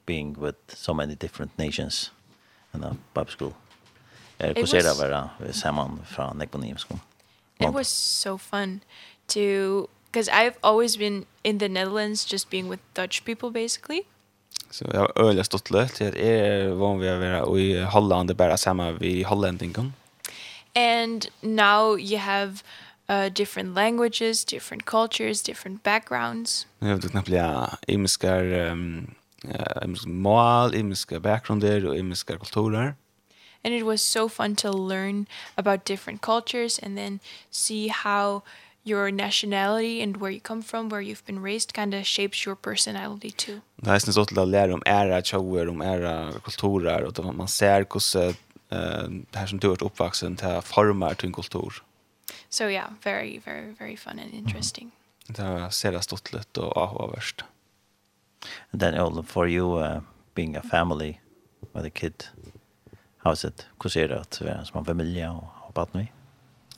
being with so many different nations in a Bible school? Jag kusera vara sammen från Nekonim skolan. It was so fun to because I've always been in the Netherlands just being with Dutch people basically. Så jag har öliga stått lätt. Jag är van vid att vara i Holland, det bara samma vi Hollandingen. And now you have uh, different languages, different cultures, different backgrounds. Jag har knappt ja imiskar um, ja, imiskar mål, imiskar bakgrunder och imiskar kulturer and it was so fun to learn about different cultures and then see how your nationality and where you come from, where you've been raised kind of shapes your personality too. Det är så att lära om era tjoer, om era kulturer och att man ser hur det här som du har varit uppvuxen till formar till en kultur. So yeah, very, very, very fun and interesting. Det var sera stottlet och avhåvärst. And then all for you uh, being a family with a kid, har sett hur ser det att vara som en familj och hoppat nu.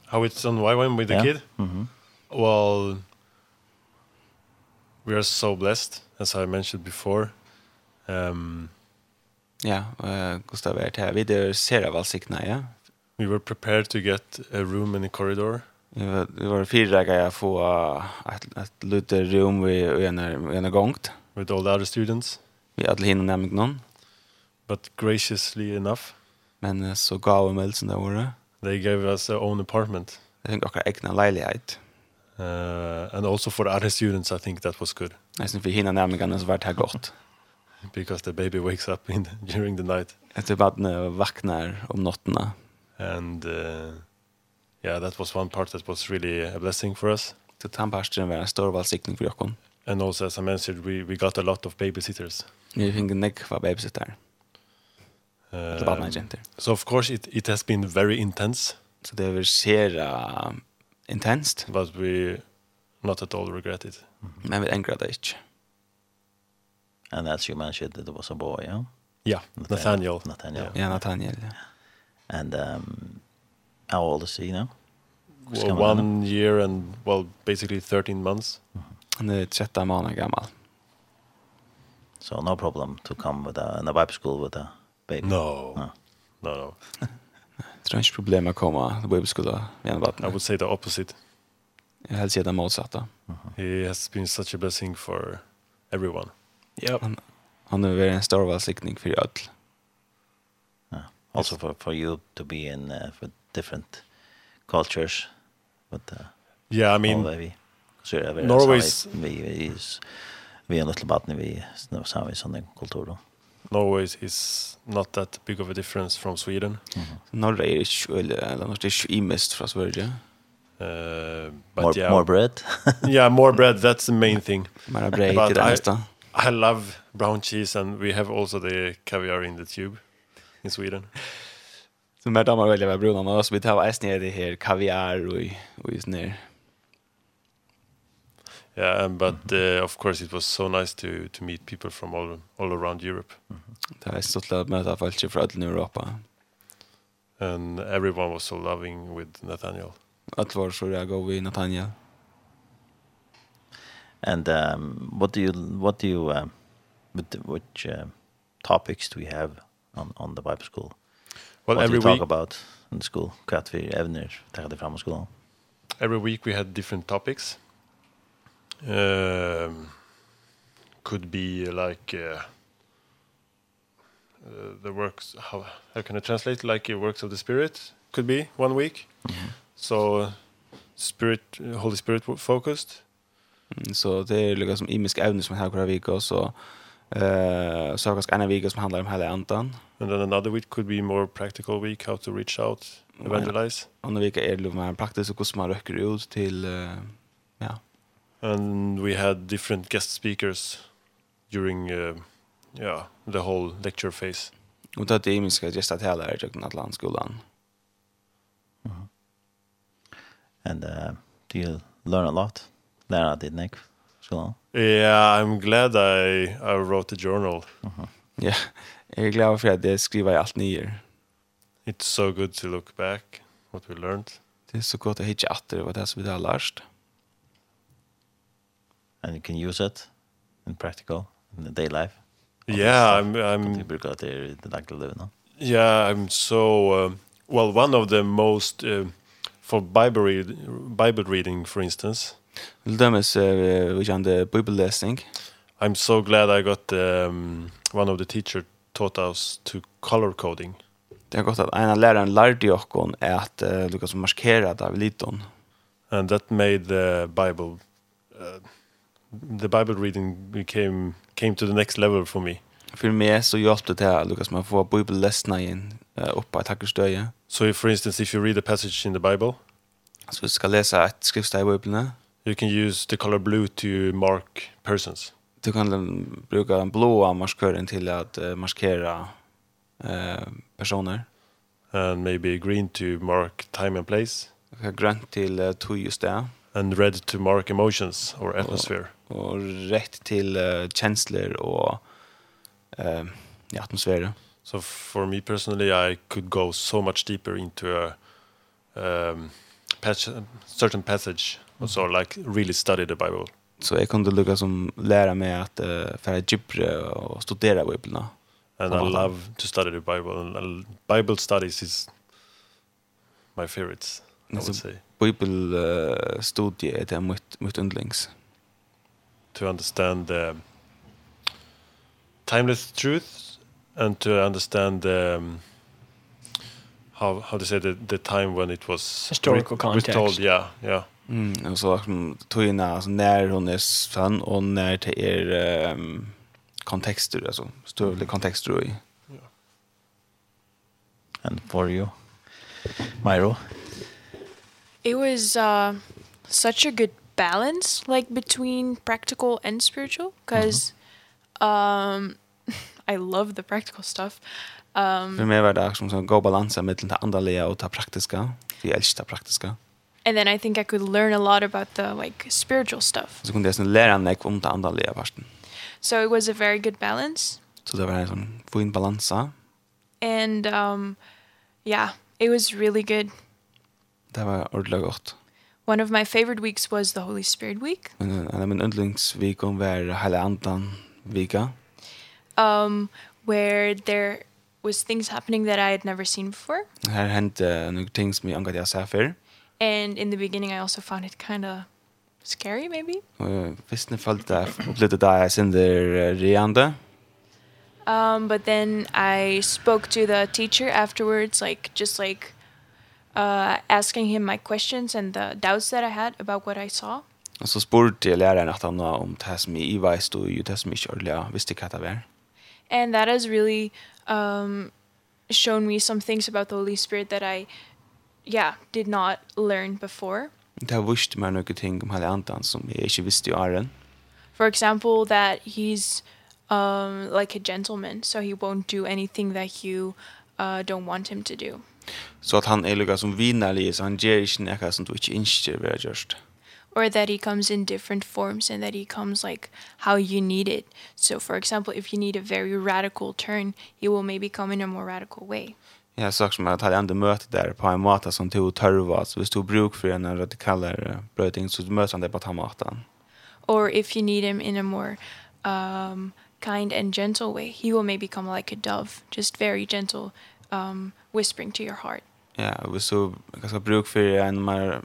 How it's on why when with the yeah. kid? Mm. Well we are so blessed as I mentioned before. Um Ja, yeah, uh, Gustav er her. Vi der ser av alsikna, ja. We were prepared to get a room in the corridor. Vi var, vi var fyra ganger få et, et lite rom vi en gongt. With all the other students. Vi alle hinna nemlig noen. But graciously enough. Men så gav vi meldelsen det året. They gave us our own apartment. I think akkurat egna leilighet. Uh, and also for other students, I think that was good. Jeg synes for hina nærmengene så var det her godt. Because the baby wakes up in the, during the night. Etter badene vaknar om nottene. And uh, yeah, that was one part that was really a blessing for us. Så tandparsten var en stor valsikning for Jokon. And also, as I mentioned, we, we got a lot of babysitters. Vi fikk nekva babysitter. Eller bara. So of course it it has been very intense. So they were sehr intense. But we not at all regret it. Men vi ängrar det ikke. And as you mentioned that it was a boy, yeah? Yeah, Nathaniel. Nathaniel. Yeah, Nathaniel, yeah. And um, how old is he now? Well, one year and, well, basically 13 months. Han är 13 månader gammal. So no problem to come with a, in a Bible school with a baby. No. Ah. No, no. Det er ikke problem å komme til bibelskolen med en vatten. I would say the opposite. Jeg hade sett det motsatta. He has been such a blessing for everyone. Ja. Yep. Han, han er varit en stor välsignning for öll. Yeah. Also for, for you to be in uh, for different cultures. But, uh, yeah, I mean, vi, så är det Norway's... Vi, vi, vi, vi, är vi, vi, vi, vi, så vi, vi, vi, vi, Norway is not that big of a difference from Sweden. Mm -hmm. Norway is well, eller något är ju mest från Sverige. Uh, but more, yeah, more bread. yeah, more bread. That's the main thing. Mer bread. But I, I love brown cheese, and we have also the caviar in the tube in Sweden. Så mer damer väljer vad bruna, og också vi tar äsning i det här kaviar och, och just ner Yeah, and but uh, of course it was so nice to to meet people from all all around Europe. Det är stort att möta folk från hela Europa. And everyone was so loving with Nathaniel. Att var så jag går vi Nathaniel. And um what do you what do you um what which uh, topics do we have on on the Bible school? Well, what every do you talk week about in school, kvart vi evner, tar det fram i skolan. Every week we had different topics um, could be like uh, uh, the works how how can I translate like uh, works of the spirit could be one week. Mm -hmm. So uh, spirit uh, Holy Spirit focused. Mm, så det är liksom imisk ämnen som här kvar vecka och så eh så kanske en vecka som handlar om hela antan. And then another week could be more practical week how to reach out evangelize. on the week är det mer praktiskt och hur man rycker ut till ja and we had different guest speakers during uh, yeah the whole lecture phase. Och det är minska just att hela är jag att And uh do you learn a lot? there I did skolan So. Yeah, I'm glad I I wrote a journal. Mhm. Yeah. Jag är glad for at jeg skriver alt nye. It's so good to look back what we learned. Det er så godt å hitte hitta hva det er som vi har lärt and you can use it in practical in the day life. Yeah, I'm I'm got there the like live no? Yeah, I'm so um, well one of the most uh, for Bible read, Bible reading for instance. Them is uh, which on the Bible lesson. I'm so glad I got um, one of the teacher taught us to color coding. Det har gått att en lärare lärde oss att uh, lyckas markera där vid liton. And that made the Bible uh, the Bible reading became came to the next level for me. För mig så hjälpte det här Lukas man får bibelläsna igen uh, uppe att tacka stöja. So for instance if you read a passage in the Bible så so, ska läsa ett skriftställe i Bibeln. You can use the color blue to mark persons. Du kan bruka den blåa markören till att uh, markera uh, personer. And maybe green to mark time and place. Grönt till uh, tog just det. And red to mark emotions or atmosphere. Oh och rätt till uh, kjensler och eh uh, ja, atmosfære. So for me personally I could go so much deeper into a um patch, certain passage mm. so like really study the Bible. Så jag kunde lukka som lära mig att uh, färra djupare och studera Bibeln. And I love to study the Bible. And Bible studies is my favorites, I would say. Bibelstudie er är det mitt, mitt underlings. Mm to understand the timeless truth and to understand the um, how how to say the the time when it was historical context. told yeah, yeah. Mm, och så liksom tojna alltså när hon är sann och när det är um, kontexter alltså större kontexter i. And for you. Myro. It was uh such a good balance like between practical and spiritual because mm -hmm. um I love the practical stuff. Um För mig var det som en god balans mellan det andliga och det praktiska. Vi älskar det praktiska. And then I think I could learn a lot about the like spiritual stuff. Så kunde jag sen lära mig om det andliga parten. So it was a very good balance. Så det var en sån fin balans. And um yeah, it was really good. Det var ordentligt gott. One of my favorite weeks was the Holy Spirit week. En en min yndlingsvik om var Hela Andan vika. Um where there was things happening that I had never seen before. Her hände några ting som jag inte hade sett. And in the beginning I also found it kind of scary maybe. Och visst ni fallet där upplevde det där sen där reande. Um but then I spoke to the teacher afterwards like just like uh, asking him my questions and the doubts that I had about what I saw. Och så spurte jag läraren att han var om det som i Iva stod ju det som i Kjörliga visste vad det var. And that has really um, shown me some things about the Holy Spirit that I yeah, did not learn before. Det har visst mig några ting om Halle andan som jag inte visste i Arren. For example, that he's um, like a gentleman, so he won't do anything that you uh, don't want him to do. Så att han är lika som vinnerlig, så han ger inte något som du inte inser vad jag görs. Or that he comes in different forms and that he comes like how you need it. So for example, if you need a very radical turn, he will maybe come in a more radical way. Ja, har sagt som att jag ändå möter där på en måte som tog törva. Så hvis du bruk för en radikalare bröting så möter han det på den måten. Or if you need him in a more um, kind and gentle way, he will maybe come like a dove, just very gentle, um, whispering to your heart. Ja, og hvis du kanskje bruk for en mer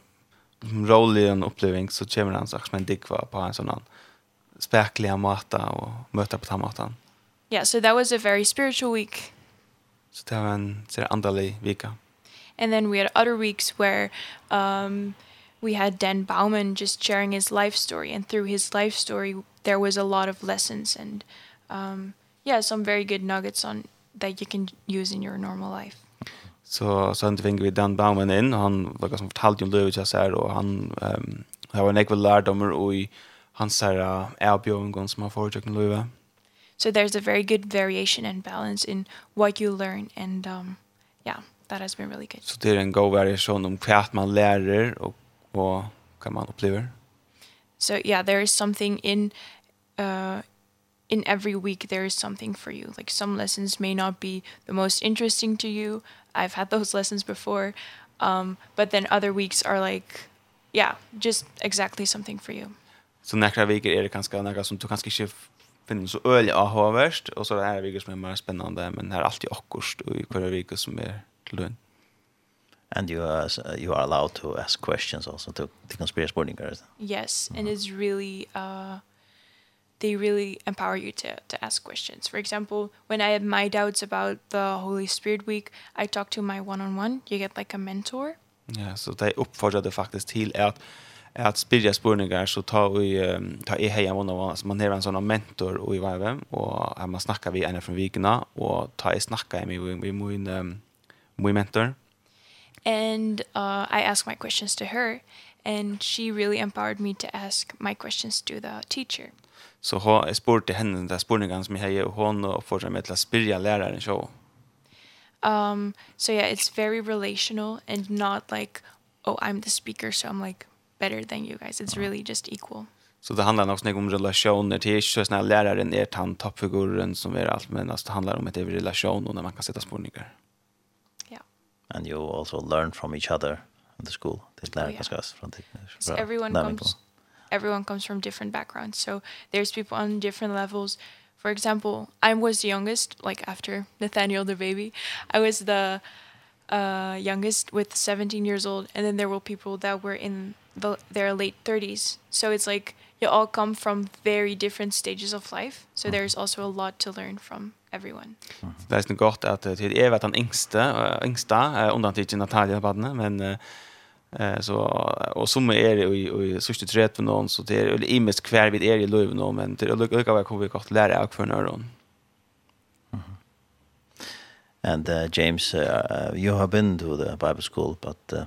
rolig en oppleving, så kommer han sagt med en dikva på en sånn spärkliga måte og möta på den måten. Yeah, so that was a very spiritual week. Så det var en ser andelig vika. And then we had other weeks where um, we had Dan Bauman just sharing his life story. And through his life story, there was a lot of lessons and um, yeah, some very good nuggets on that you can use in your normal life. Så så han tvingade vi Dan Bauman in och han var ganska fortalt om Löwich så här och han ehm har var en ekvel lärdomar och i hans här erbjudanden som han får till Löwe. So there's a very good variation and balance in what you learn and um yeah, that has been really good. Så det är en god variation om vad man lärer och och kan man upplever. So yeah, there is something in uh in every week there is something for you. Like some lessons may not be the most interesting to you. I've had those lessons before. Um but then other weeks are like yeah, just exactly something for you. Så nästa veckor är det kanske några som du kanske inte finner så öliga av haverst och så är det här veckor som är mer spännande men här är alltid akkurst och i varje vecka som är lön. And you are, you are allowed to ask questions also to the conspiracy boarding guys. Yes, mm -hmm. and it's really uh they really empower you to to ask questions. For example, when I had my doubts about the Holy Spirit week, I talked to my one-on-one. -on -one. You get like a mentor. Ja, så det uppfordrar det faktiskt till att att spyrja spurningar så ta vi um, ta i heja man som man har en sån mentor och i varje och här man snackar vi en från vikna och ta i snacka med vi min um, min mentor and uh I asked my questions to her and she really empowered me to ask my questions to the teacher Så jag spurte henne den där spurningen som jag har och hon och fortsatte med att spyrja läraren så. Um, so yeah, it's very relational and not like, oh, I'm the speaker, so I'm like better than you guys. It's really just equal. Så det handlar också om relationer. till så snälla läraren är han toppfiguren som är allt, men det handlar om ett relation och när man kan sätta spårningar. Yeah. And you also learn from each other in the school. Det lär oh, yeah. från det. So everyone comes everyone comes from different backgrounds. So there's people on different levels. For example, I was the youngest, like after Nathaniel the baby. I was the uh youngest with 17 years old and then there were people that were in the their late 30s. So it's like you all come from very different stages of life. So there's also a lot to learn from everyone. Det är snyggt att det är vet han yngste, yngsta undan till Natalia badne, men Eh så och som är i i sista tret för någon så det är i mest kvar vid är i löv någon men det lukar vad kommer vi kort lära jag för någon. And uh, James uh, you have been to the Bible school but uh,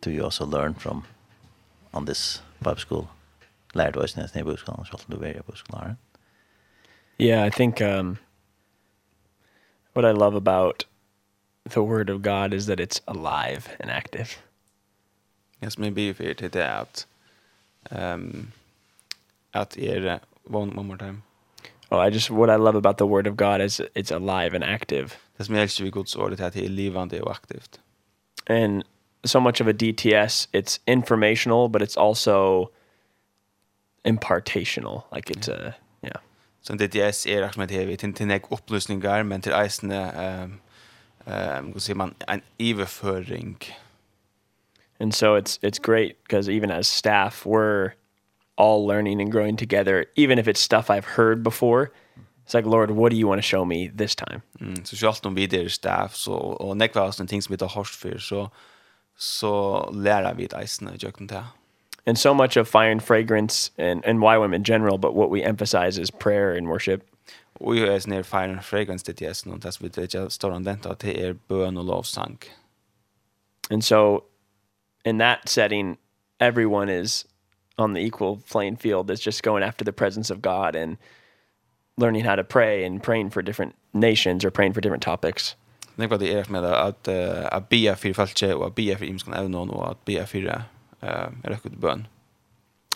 do you also learn from on this Bible school? Lärd oss nästan i bokskolan, så du är i bokskolan. Yeah, I think um what I love about the word of God is that it's alive and active jag som är bi för det är att um att er one one more time. Oh, I just what I love about the word of God is it's alive and active. Det som jag älskar vid Guds ord är att det är livande och aktivt. And so much of a DTS, it's informational, but it's also impartational. Like it's a, yeah. Så DTS er är med det, til, til nek opplysningar, men til eisene, ehm ehm hva sier man, en överföring. And so it's it's great because even as staff we're all learning and growing together even if it's stuff I've heard before. It's like Lord, what do you want to show me this time? Mm, så sjalt om vi der staff så og nekva oss ting som heter harst för så så lærer vi det isen jag kan ta And so much of fire and fragrance and and YWAM in general but what we emphasize is prayer and worship. Og jo er snir fire and fragrance det er sånn at vi det står on den det är bön och lovsång. And so in that setting, everyone is on the equal playing field. It's just going after the presence of God and learning how to pray and praying for different nations or praying for different topics. Jag tänker på det är med att att be för falske och att be för imskan även någon och att be för eh är det bön.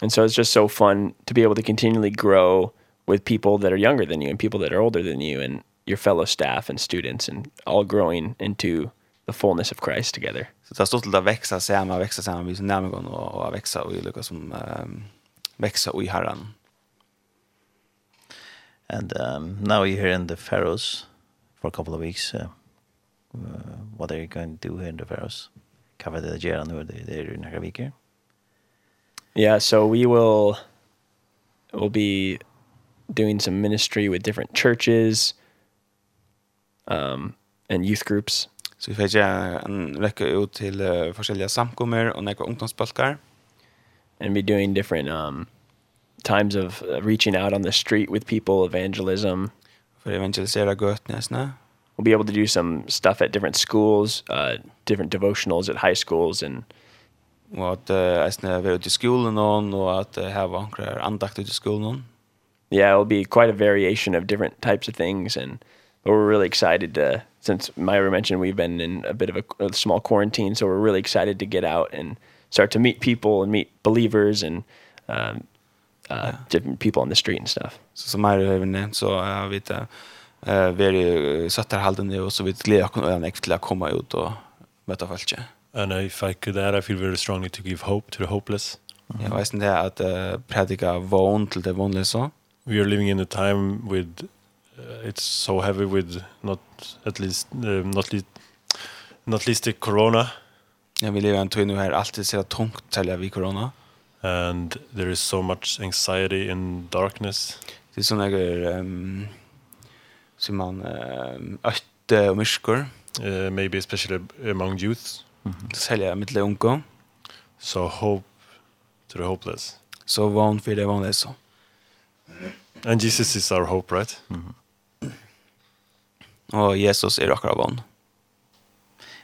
And so it's just so fun to be able to continually grow with people that are younger than you and people that are older than you and your fellow staff and students and all growing into the fullness of Christ together. Så det har stått till att växa samman, växa samman vid sin närmgång och, og växa och som um, vekse i herren. And um, now you're here in the Faroes for a couple of weeks. Uh, uh, what are you going to do here in the Faroes? Cover the Geran who are there in Hakaviker? Yeah, so we will will be doing some ministry with different churches um, and youth groups Så vi fikk en rekke ut til uh, forskjellige samkommer og nekva ungdomsbalkar. And we're doing different um, times of reaching out on the street with people, evangelism. For evangelisera gøtnesne. We'll be able to do some stuff at different schools, uh, different devotionals at high schools and og at uh, eisne er ute i skolen og at uh, her var andakt ute i skolen. Yeah, it'll be quite a variation of different types of things and but we're really excited to since Myra mentioned, we've been in a bit of a, a small quarantine, so we're really excited to get out and start to meet people and meet believers and um, uh, yeah. different people on the street and stuff. Så som Myra har nämnt så har vi eh veri sattarhaldande och så vi glädjer oss över att kunna komma ut och möta folk. And if I could add, I feel very strongly to give hope to the hopeless. Jeg vet ikke det at uh, predika vån til det vånlige så. We are living in a time with it's so heavy with not at least uh, not least not least the corona. Ja, vi lever antingen nu här alltid så tungt tälja vi corona. And there is so much anxiety in darkness. Det är såna grejer um, som man uh, ötte och myskor. Uh, maybe especially among youths. Mm. Sälja mitt lungo. So hope to the hopeless. So won't for the one so. And Jesus is our hope, right? Mm og Jesus er akkurat vann.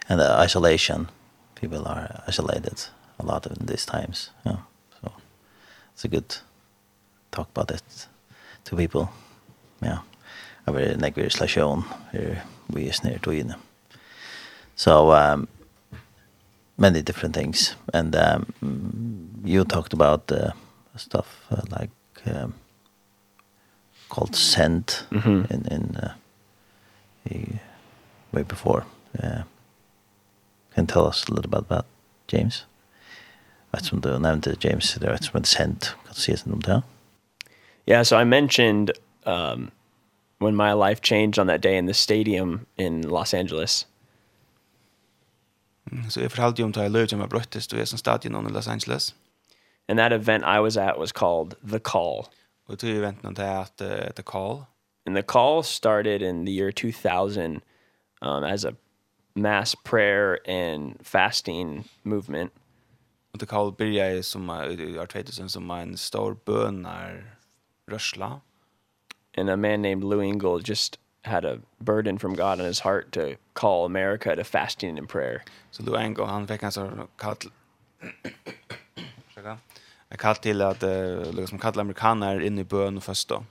And the isolation, people are isolated a lot of these times. Yeah. So it's a good talk about it to people. Yeah. Jag vill neck we slash on here we is near to you. So um many different things and um you talked about uh, stuff uh, like um called scent mm -hmm. in in uh, way before. Uh, can tell us a little bit about James? Vet som du of James, det vet som är sent. Kan du it in om det? Yeah, so I mentioned um, when my life changed on that day in the stadium in Los Angeles. Så jag förhållde ju om det här lövet som jag bröttes då jag som stadion i Los Angeles. And that event I was at was called The Call. Och det event någon det är att The Call and the call started in the year 2000 um as a mass prayer and fasting movement. the call kall började som år 2000 som en stor bönar rörsla. And a man named Lou Engle just had a burden from God on his heart to call America to fasting and prayer. Så Lou Engel han fick en sån kall Jag kall till att uh, liksom kalla amerikaner in i bön och fasta.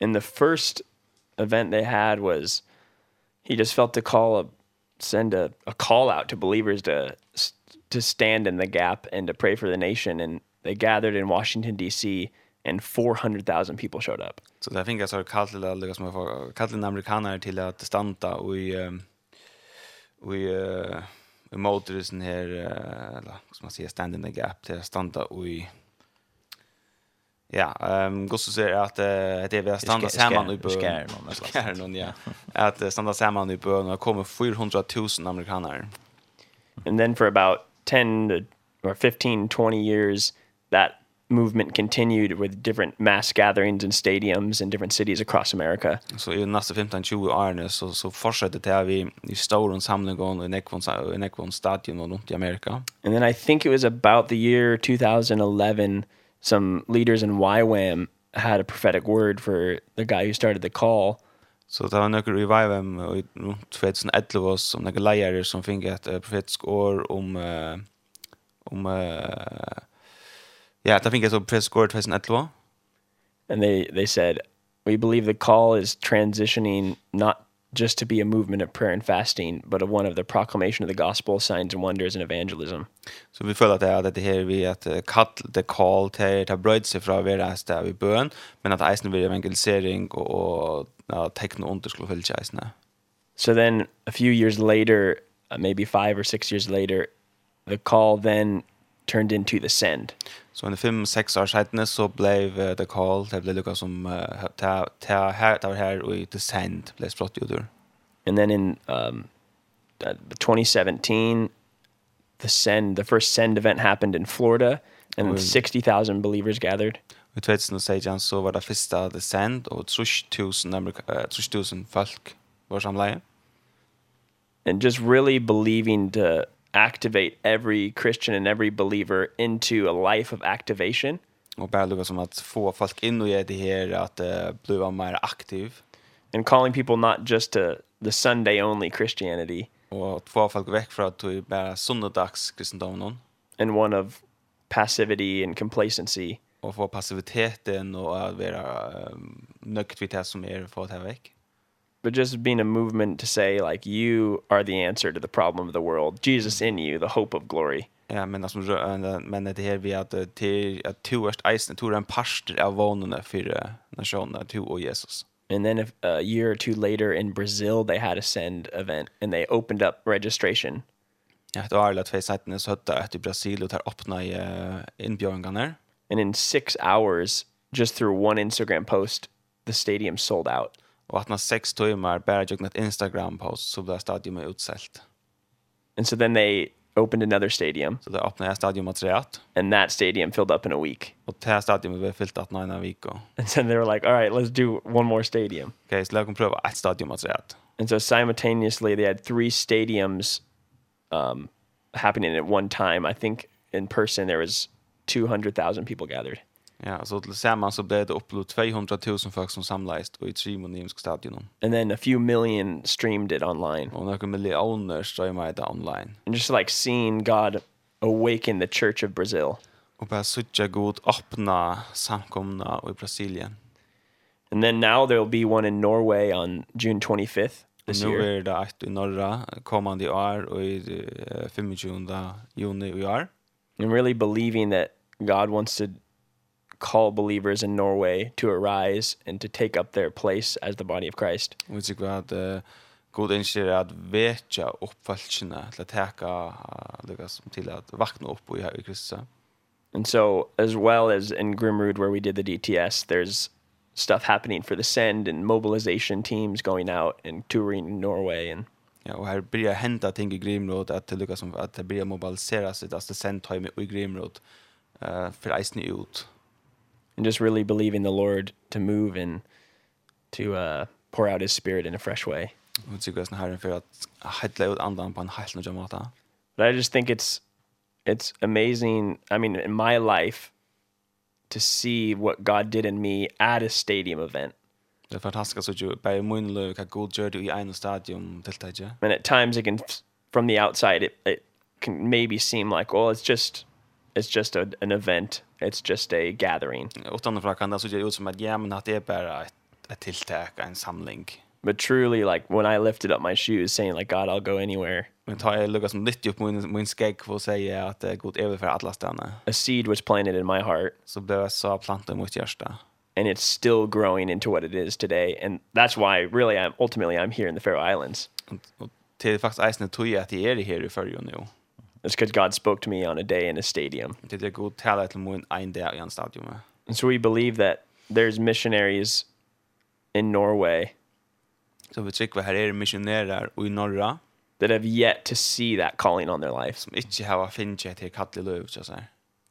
And the first event they had was he just felt the call a send a, a call out to believers to to stand in the gap and to pray for the nation and they gathered in Washington DC and 400,000 people showed up. Så so, I think alltså kallt lilla lika som för kallt amerikaner till att stanta och i um, och i uh, motorisen här uh, eller som man säger stand in the gap till att stanta och i Ja, ehm um, Gustav säger att uh, det är väl stanna samman nu på skär någon skär någon ja. Att uh, stanna samman nu på när kommer 400 000 amerikaner. And then for about 10 to, or 15 20 years that movement continued with different mass gatherings and stadiums in different cities across America. Så i nästa 15-20 åren så, så fortsätter det här vi i stora samlingar i Nekvon, Nekvon stadion och runt i Amerika. And then I think it was about the year 2011 some leaders in YWAM had a prophetic word for the guy who started the call. Så det var några i YWAM i 2011 som några lärare som fick ett profetisk år om uh, om uh, yeah, det fick ett profetisk år 2011. And they they said we believe the call is transitioning not just to be a movement of prayer and fasting, but of one of the proclamation of the gospel, signs and wonders and evangelism. Så vi føler at det er det her vi at kall the call til ta brød seg fra vera stad i bøn, men at eisen vil evangelisering og, og ja, tekne under skulle følge eisene. So then a few years later, maybe five or six years later, the call then turned into the send. Så under fem, sex år siden så ble uh, The Call, det ble lukket som, uh, det var her og i The Sand ble sprått jo der. And then in um, 2017, the Send, the first Send event happened in Florida, and 60,000 believers gathered. I 2016 så var det første The Send, og 3000 folk var samleie. And just really believing to activate every Christian and every believer into a life of activation. Och bara lukar som att få folk in och göra det här att uh, bli mer aktiv. And calling people not just to the Sunday only Christianity. Och att få folk väck från att du bara söndags kristendomen. And one of passivity and complacency. Och få passiviteten och att vara um, nökt vid det som är för att ta väck but just being a movement to say like you are the answer to the problem of the world. Jesus in you, the hope of glory. Ja, men alltså men det här vi att till att to är ice to en pastor av for för nationen to och Jesus. And then if, a year or two later in Brazil they had a send event and they opened up registration. Ja, då har det två sajten så hade att i Brasil och öppna i inbjudangarna. And in 6 hours just through one Instagram post the stadium sold out. Och att när sex timmar bara jag något Instagram post så blir stadion utsält. And so then they opened another stadium. So they opened a stadium at And that stadium filled up in a week. Och det här stadion blev fyllt att nine veckor. And then they were like, all right, let's do one more stadium. Okay, så låt oss prova ett stadium at And so simultaneously they had three stadiums um happening at one time. I think in person there was 200,000 people gathered. Ja, så tillsammans så blev det uppåt 200 000 folk som samlades i tre monymska stadion. And then a few million streamed it online. Och några miljoner streamade det online. And just like seeing God awaken the church of Brazil. Och bara sucha god öppna samkomna i Brasilien. And then now there will be one in Norway on June 25th this year. Nu är det att i norra kommande år och i 25 juni i år. I'm really believing that God wants to call believers in Norway to arise and to take up their place as the body of Christ. Vi tycker att god inser at vetja upp til till att täcka Lukas til at vakna upp och i Kristus. And so as well as in Grimrud where we did the DTS there's stuff happening for the send and mobilization teams going out and touring in Norway and Ja, og her blir det hända ting i Grimrod at det lyckas som at det börjar mobiliseras ett assistent time i Grimrod eh for isen ut and just really believing the Lord to move and to uh pour out his spirit in a fresh way. Och det går snarare för att hedla ut andan på en helt annan måta. But I just think it's it's amazing. I mean, in my life to see what God did in me at a stadium event. Det fantastiska så ju på min lök att Gud gjorde i en stadium deltage. And at times it can from the outside it it can maybe seem like, well, it's just it's just a, an event It's just a gathering. Utanför kan det så ut som att ja, men att det är bara ett, ett tilltag, en samling. But truly, like, when I lifted up my shoes saying, like, God, I'll go anywhere. Men tar jag lukka som nytt upp min, min skägg för att säga att uh, god är för alla stanna. A seed was planted in my heart. Så blev jag så plantat mot mitt hjärsta. And it's still growing into what it is today. And that's why, really, I'm, ultimately, I'm here in the Faroe Islands. Och, och till faktiskt eisen tog jag att jag är här i Faroe nu. It's good God spoke to me on a day in a stadium. Det er god tale til moon ein der en stadium? And so we believe that there's missionaries in Norway. Så vi tycker här er missionärer i norra that have yet to see that calling on their life. Som ikke har finnit til kattelig løv, så här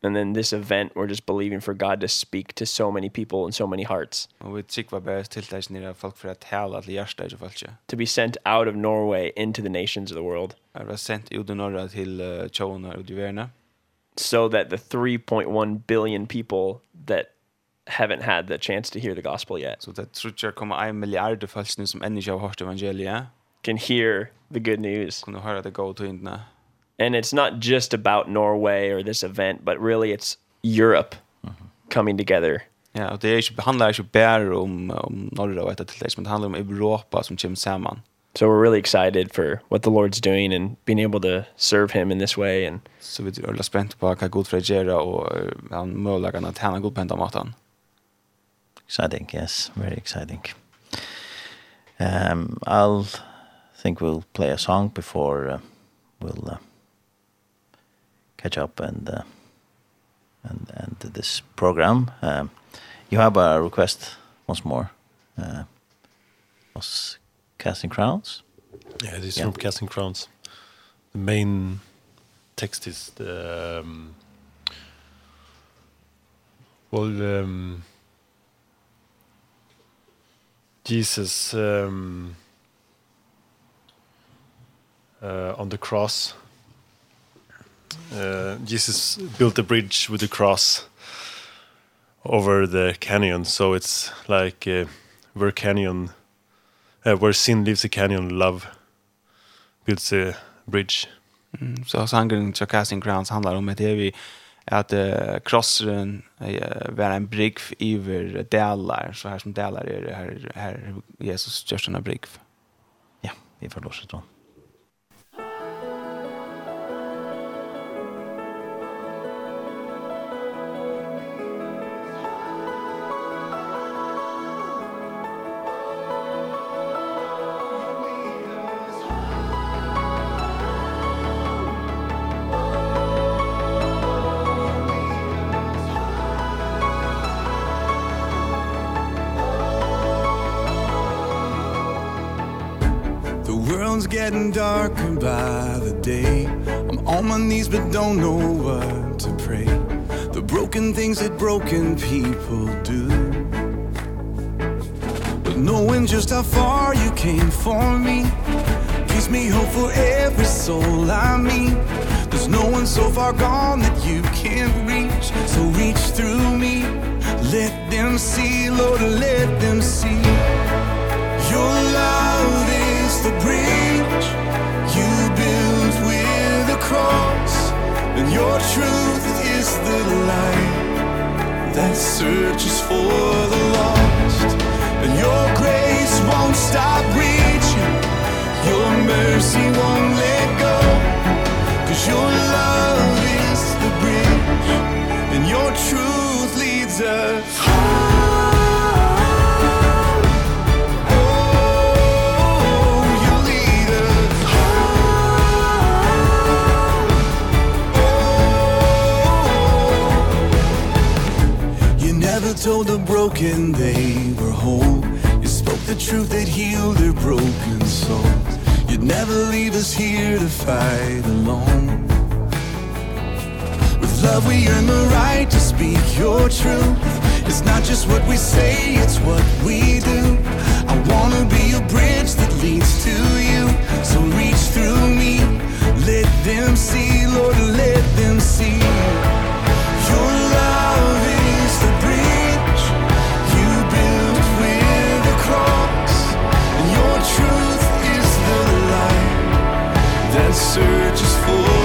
and then this event we're just believing for God to speak to so many people and so many hearts. Och vi tycker vad bäst tilltäcks när folk fyrir at tala til hjärtat i folk. To be sent out of Norway into the nations of the world. Jag var sent ut ur norra till Chona och Diverna. So that the 3.1 billion people that haven't had the chance to hear the gospel yet. So that tror jag kommer en miljard folk som ännu inte har hørt evangeliet can hear the good news. Kunde höra det til tydna and it's not just about Norway or this event, but really it's Europe coming together. Ja, og det er ikke, handler ikke bare om om Norge og etter till det, men det handler om Europa som kommer sammen. So we're really excited for what the Lord's doing and being able to serve him in this way and so vi er alla spent på vad Gud för og och han möjligen at han god på ända matan. Exciting, yes, very exciting. Um I'll think we'll play a song before uh, we'll uh, catch up and uh, and and this program. Um, you have a request once more. Uh, was Casting Crowns? Yeah, this is yeah. from Casting Crowns. The main text is the um, well um, Jesus um, uh, on the cross uh, Jesus built a bridge with the cross over the canyon. So it's like uh, where canyon, uh, where sin leaves a canyon, love builds a bridge. Mm, så so, sangren till Casting Crowns handlar om ett vi att uh, krossen uh, var en brygg över delar så här som delar är det här, här Jesus en brygg ja, vi får låsa trån getting darker by the day. I'm on my knees but don't know what to pray. The broken things that broken people do. But knowing just how far you came for me Gives me hope for every soul I meet. There's no one so far gone that you can't reach. So reach through me. Let them see, Lord, let them see. Your love is the breeze cross And your truth is the light That searches for the lost. And your grace won't stop reaching Your mercy won't let go. Cause your love is the bridge And your truth leads us told the broken they were whole. You spoke the truth that healed their broken souls. You'd never leave us here to fight alone. With love we earn the right to speak your truth. It's not just what we say, it's what we do. I wanna be a bridge that leads to you. So reach through me, let them see, Lord, let them see. searches for.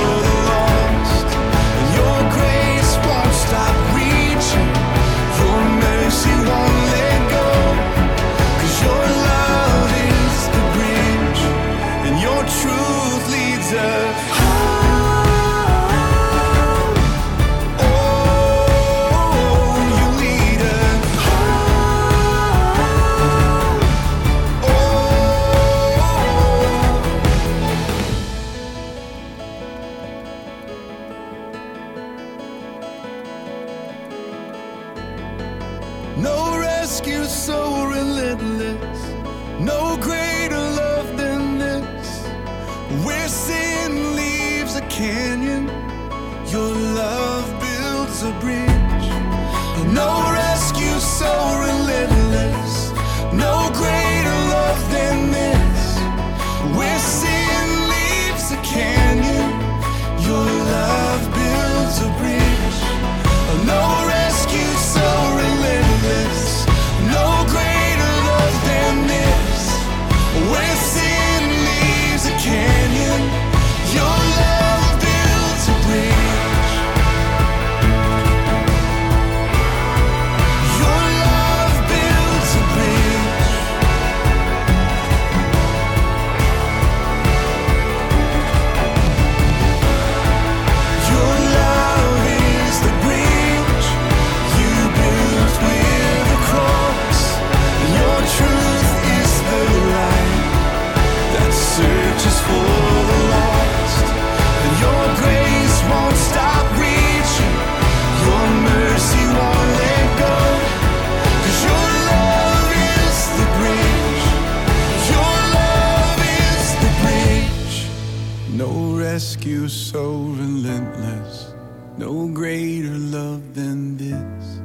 you so relentless. No greater love than this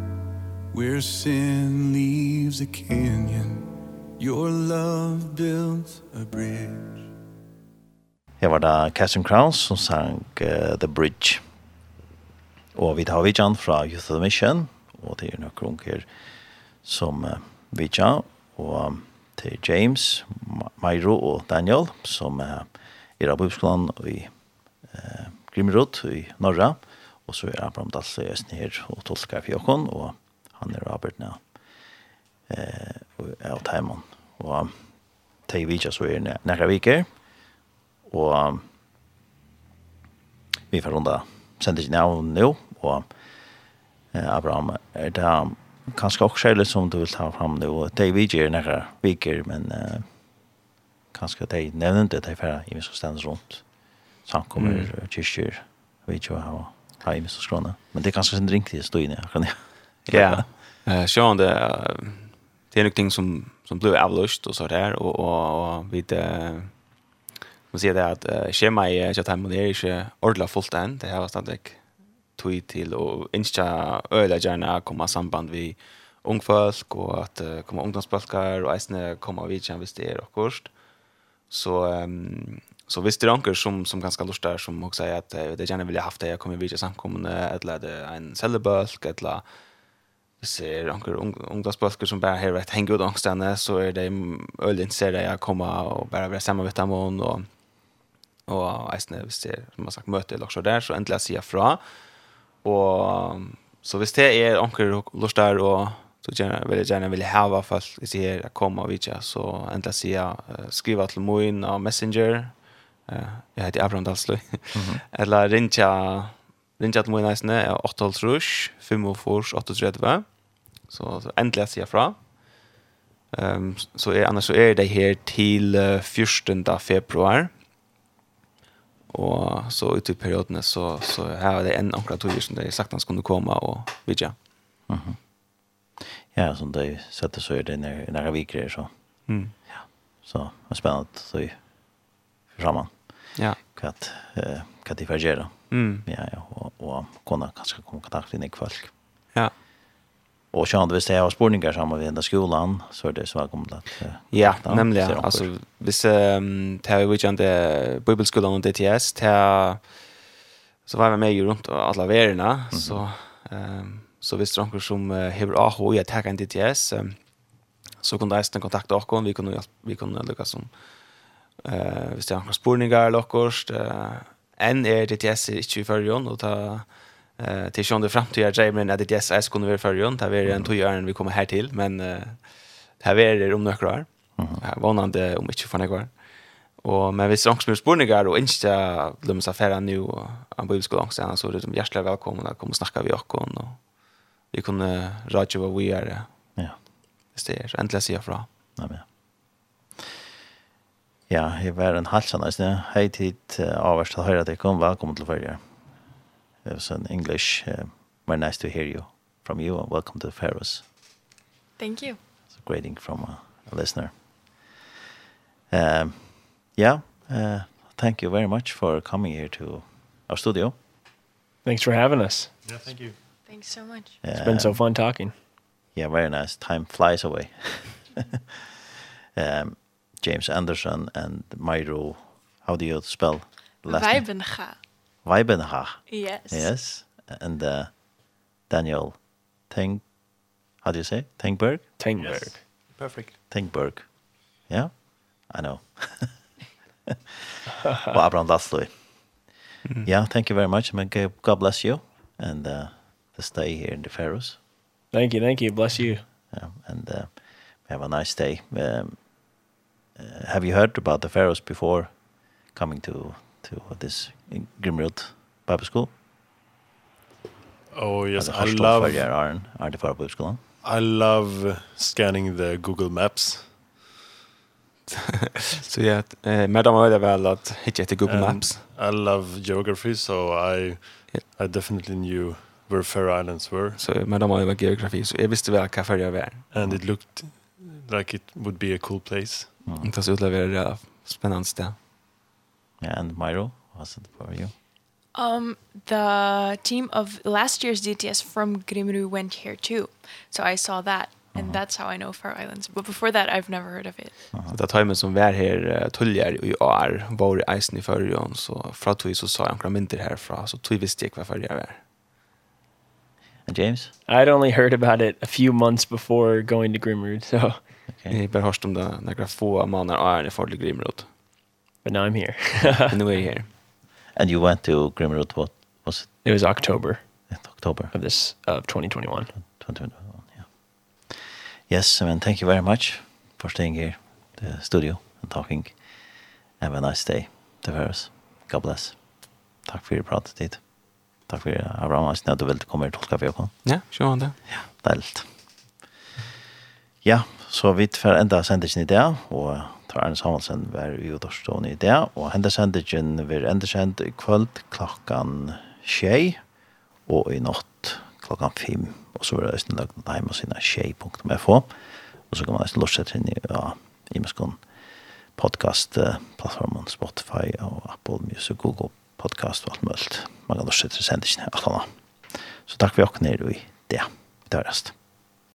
Where sin leaves a canyon. Your love builds a bridge. Her var da Catherine Crowns som sang uh, The Bridge. Og vi tar vidjan fra Youth of the Mission Og det er noen unger som uh, vidja Og til James, Mairo og Daniel som uh, er av bibskolen i eh, Grimrod i Norra, og så er Abraham Dalse i Østen her og tolskar i Fjokon, og han er Robert nå eh, av Teimann. Og teg Vidja så er nekra viker, og vi får runda sender ikke nå, og eh, Abraham er det kanskje også skjellig som du vil ta fram nå, teg vidtja er nekra viker, men eh, kanskje de nevnte det færre i vi som stendes rundt samkommer, mm. kyrkjer, vi ikke ha, jeg har i mest. Men det er kanskje en drink til støyne, kan jeg. Ja, Eh sjåan det, det er noen ting som, som blir avløst og så der, og, og, og vi det, man sier det at uh, skjema i Kjattheim, det er ikke ordentlig fullt enn, det har stadig tog til å innskja øyla gjerne komme samband vi ungfolk, og at uh, komme ungdomsbalkar, og eisne komme vidtjen hvis det er akkurat. Så um, Så visst det anker som som ganska lust där som också säger att det gärna vill jag haft det jag kommer vidare samkomna eller det en cellebulk eller vi ser anker ungdomsbulker som bara här ett hänga ut så är det öl intresserade jag komma och bara vara samma med dem och och ästne vi ser som man sagt möte eller så där så äntligen se fra. Och så visst det är anker lust där och så gärna vill jag gärna vill ha i fall i ser komma vidare så äntligen se skriva till moen på Messenger jeg heter Abraham Dalsløy. Eller rinja, rinja til min eisene er 8,5, 45, 38. Så, så endelig sier jeg fra. Um, så er, annars så er det her til 14. februar. Og så ut i periodene så, så har det en omkring tog som det er sagt han skulle komme og vidja. Mhm. Ja, som de setter så er det nær, vi vikere så. Mm. Ja, så det er spennende. Så framan. Ja. Kvart eh kvart i färgera. Mm. Ja, ja, och och kunna kanske komma kontakt med folk. Ja. Och så hade vi så här spårningar samma vid den skolan så det så välkommet att Ja, nämligen alltså vis ehm tar vi ju inte bibelskolan och DTS tar så var vi med ju runt alla vägarna så ehm så visst de som har AH i att ta en DTS så kunde resten kontakta oss och vi kunde vi kunde lyckas som Eh, hvis det er noen spurningar eller okkurst, eh, enn er DTS ikke i førjon, og ta eh, til sjående fremtid er dreiveren at DTS er skulle være førjon, det er en tog åren vi kommer her til, men eh, det er om nøkker år, vanande om ikke for nøkker år. Og men hvis angst med spurningar og ikke lømmes affæra nu og en bibelskole angst igjen, så er det hjertelig velkommen å komme og snakke vi okkon, og vi kunne radioa vi er, ja. hvis det er, endelig sier fra. Amen. Ja, jeg var en halsan, jeg hei tid avverst til høyre at jeg kom, velkommen til Færøyre. It was in English, uh, very nice to hear you from you, and welcome to the Faroes. Thank you. It's a greeting from a, a listener. Um, yeah, uh, thank you very much for coming here to our studio. Thanks for having us. Yeah, thank you. Thanks so much. Uh, it's been so fun talking. Yeah, very nice. Time flies away. um, James Anderson and Myro, how do you spell last name? Weibenha. Weibenha. Yes. Yes. And uh, Daniel Teng, how do you say? Tengberg? Tengberg. Yes. Perfect. Tengberg. Yeah? I know. well, Abraham Laszlo. Yeah, thank you very much. I mean, God bless you and uh, to stay here in the Faroes. Thank you, thank you. Bless you. Yeah, and uh, have a nice day. Um, uh, have you heard about the pharaohs before coming to to this Grimrod Bible School? Oh yes, I love Aaron for Bible School. I love scanning the Google Maps. so yeah, eh madam I väl att hitta the Google Maps. I love geography so I yeah. I definitely knew where Faroe Islands were. So madam I var geografi så I visste väl vad Faroe var. And it looked like it would be a cool place. Mm. Det ser ut att vara spännande sted. Ja, yeah, and Myro, how's it for you? Um, the team of last year's DTS from Grimru went here too. So I saw that. And that's how I know Faroe Islands. But before that, I've never heard of it. Uh -huh. Det timen som var her uh, tulljer i år var i eisen i Førjøen, så fra tog så sa jeg omkring mynter herfra, så tog visste jeg hva Førjøen var. And James? I'd only heard about it a few months before going to Grimrud, so Okay. Jag bara hörst om det några få månader är det för Grimrod. But now I'm here. And now you're here. And you went to Grimrod what was it? It was October. October of this of 2021. 2021. Yeah. Yes, I mean thank you very much for staying here the studio and talking. Have a nice day. The verse. God bless. Tack for er pratet dit. Tack för er, Abraham. Jag snäller du vill komma til tolka för jag Ja, så var det. Ja, dejligt. Ja, Så vi får enda sendingen i det, og tar Arne Samuelsen var i Udorstående i det, og enda sendingen vil enda sendt i kvöld klokkan tjei, og i natt klokkan fem, og så vil jeg nesten lagt hjemme og sinne tjej.fo, og så kan man lort seg inn i, ja, i muskånd podcast-plattformen Spotify og Apple Music, Google Podcast og alt mulig. Man kan lort seg til sendingen, alt annet. Så takk for åkne i det. Det var rest.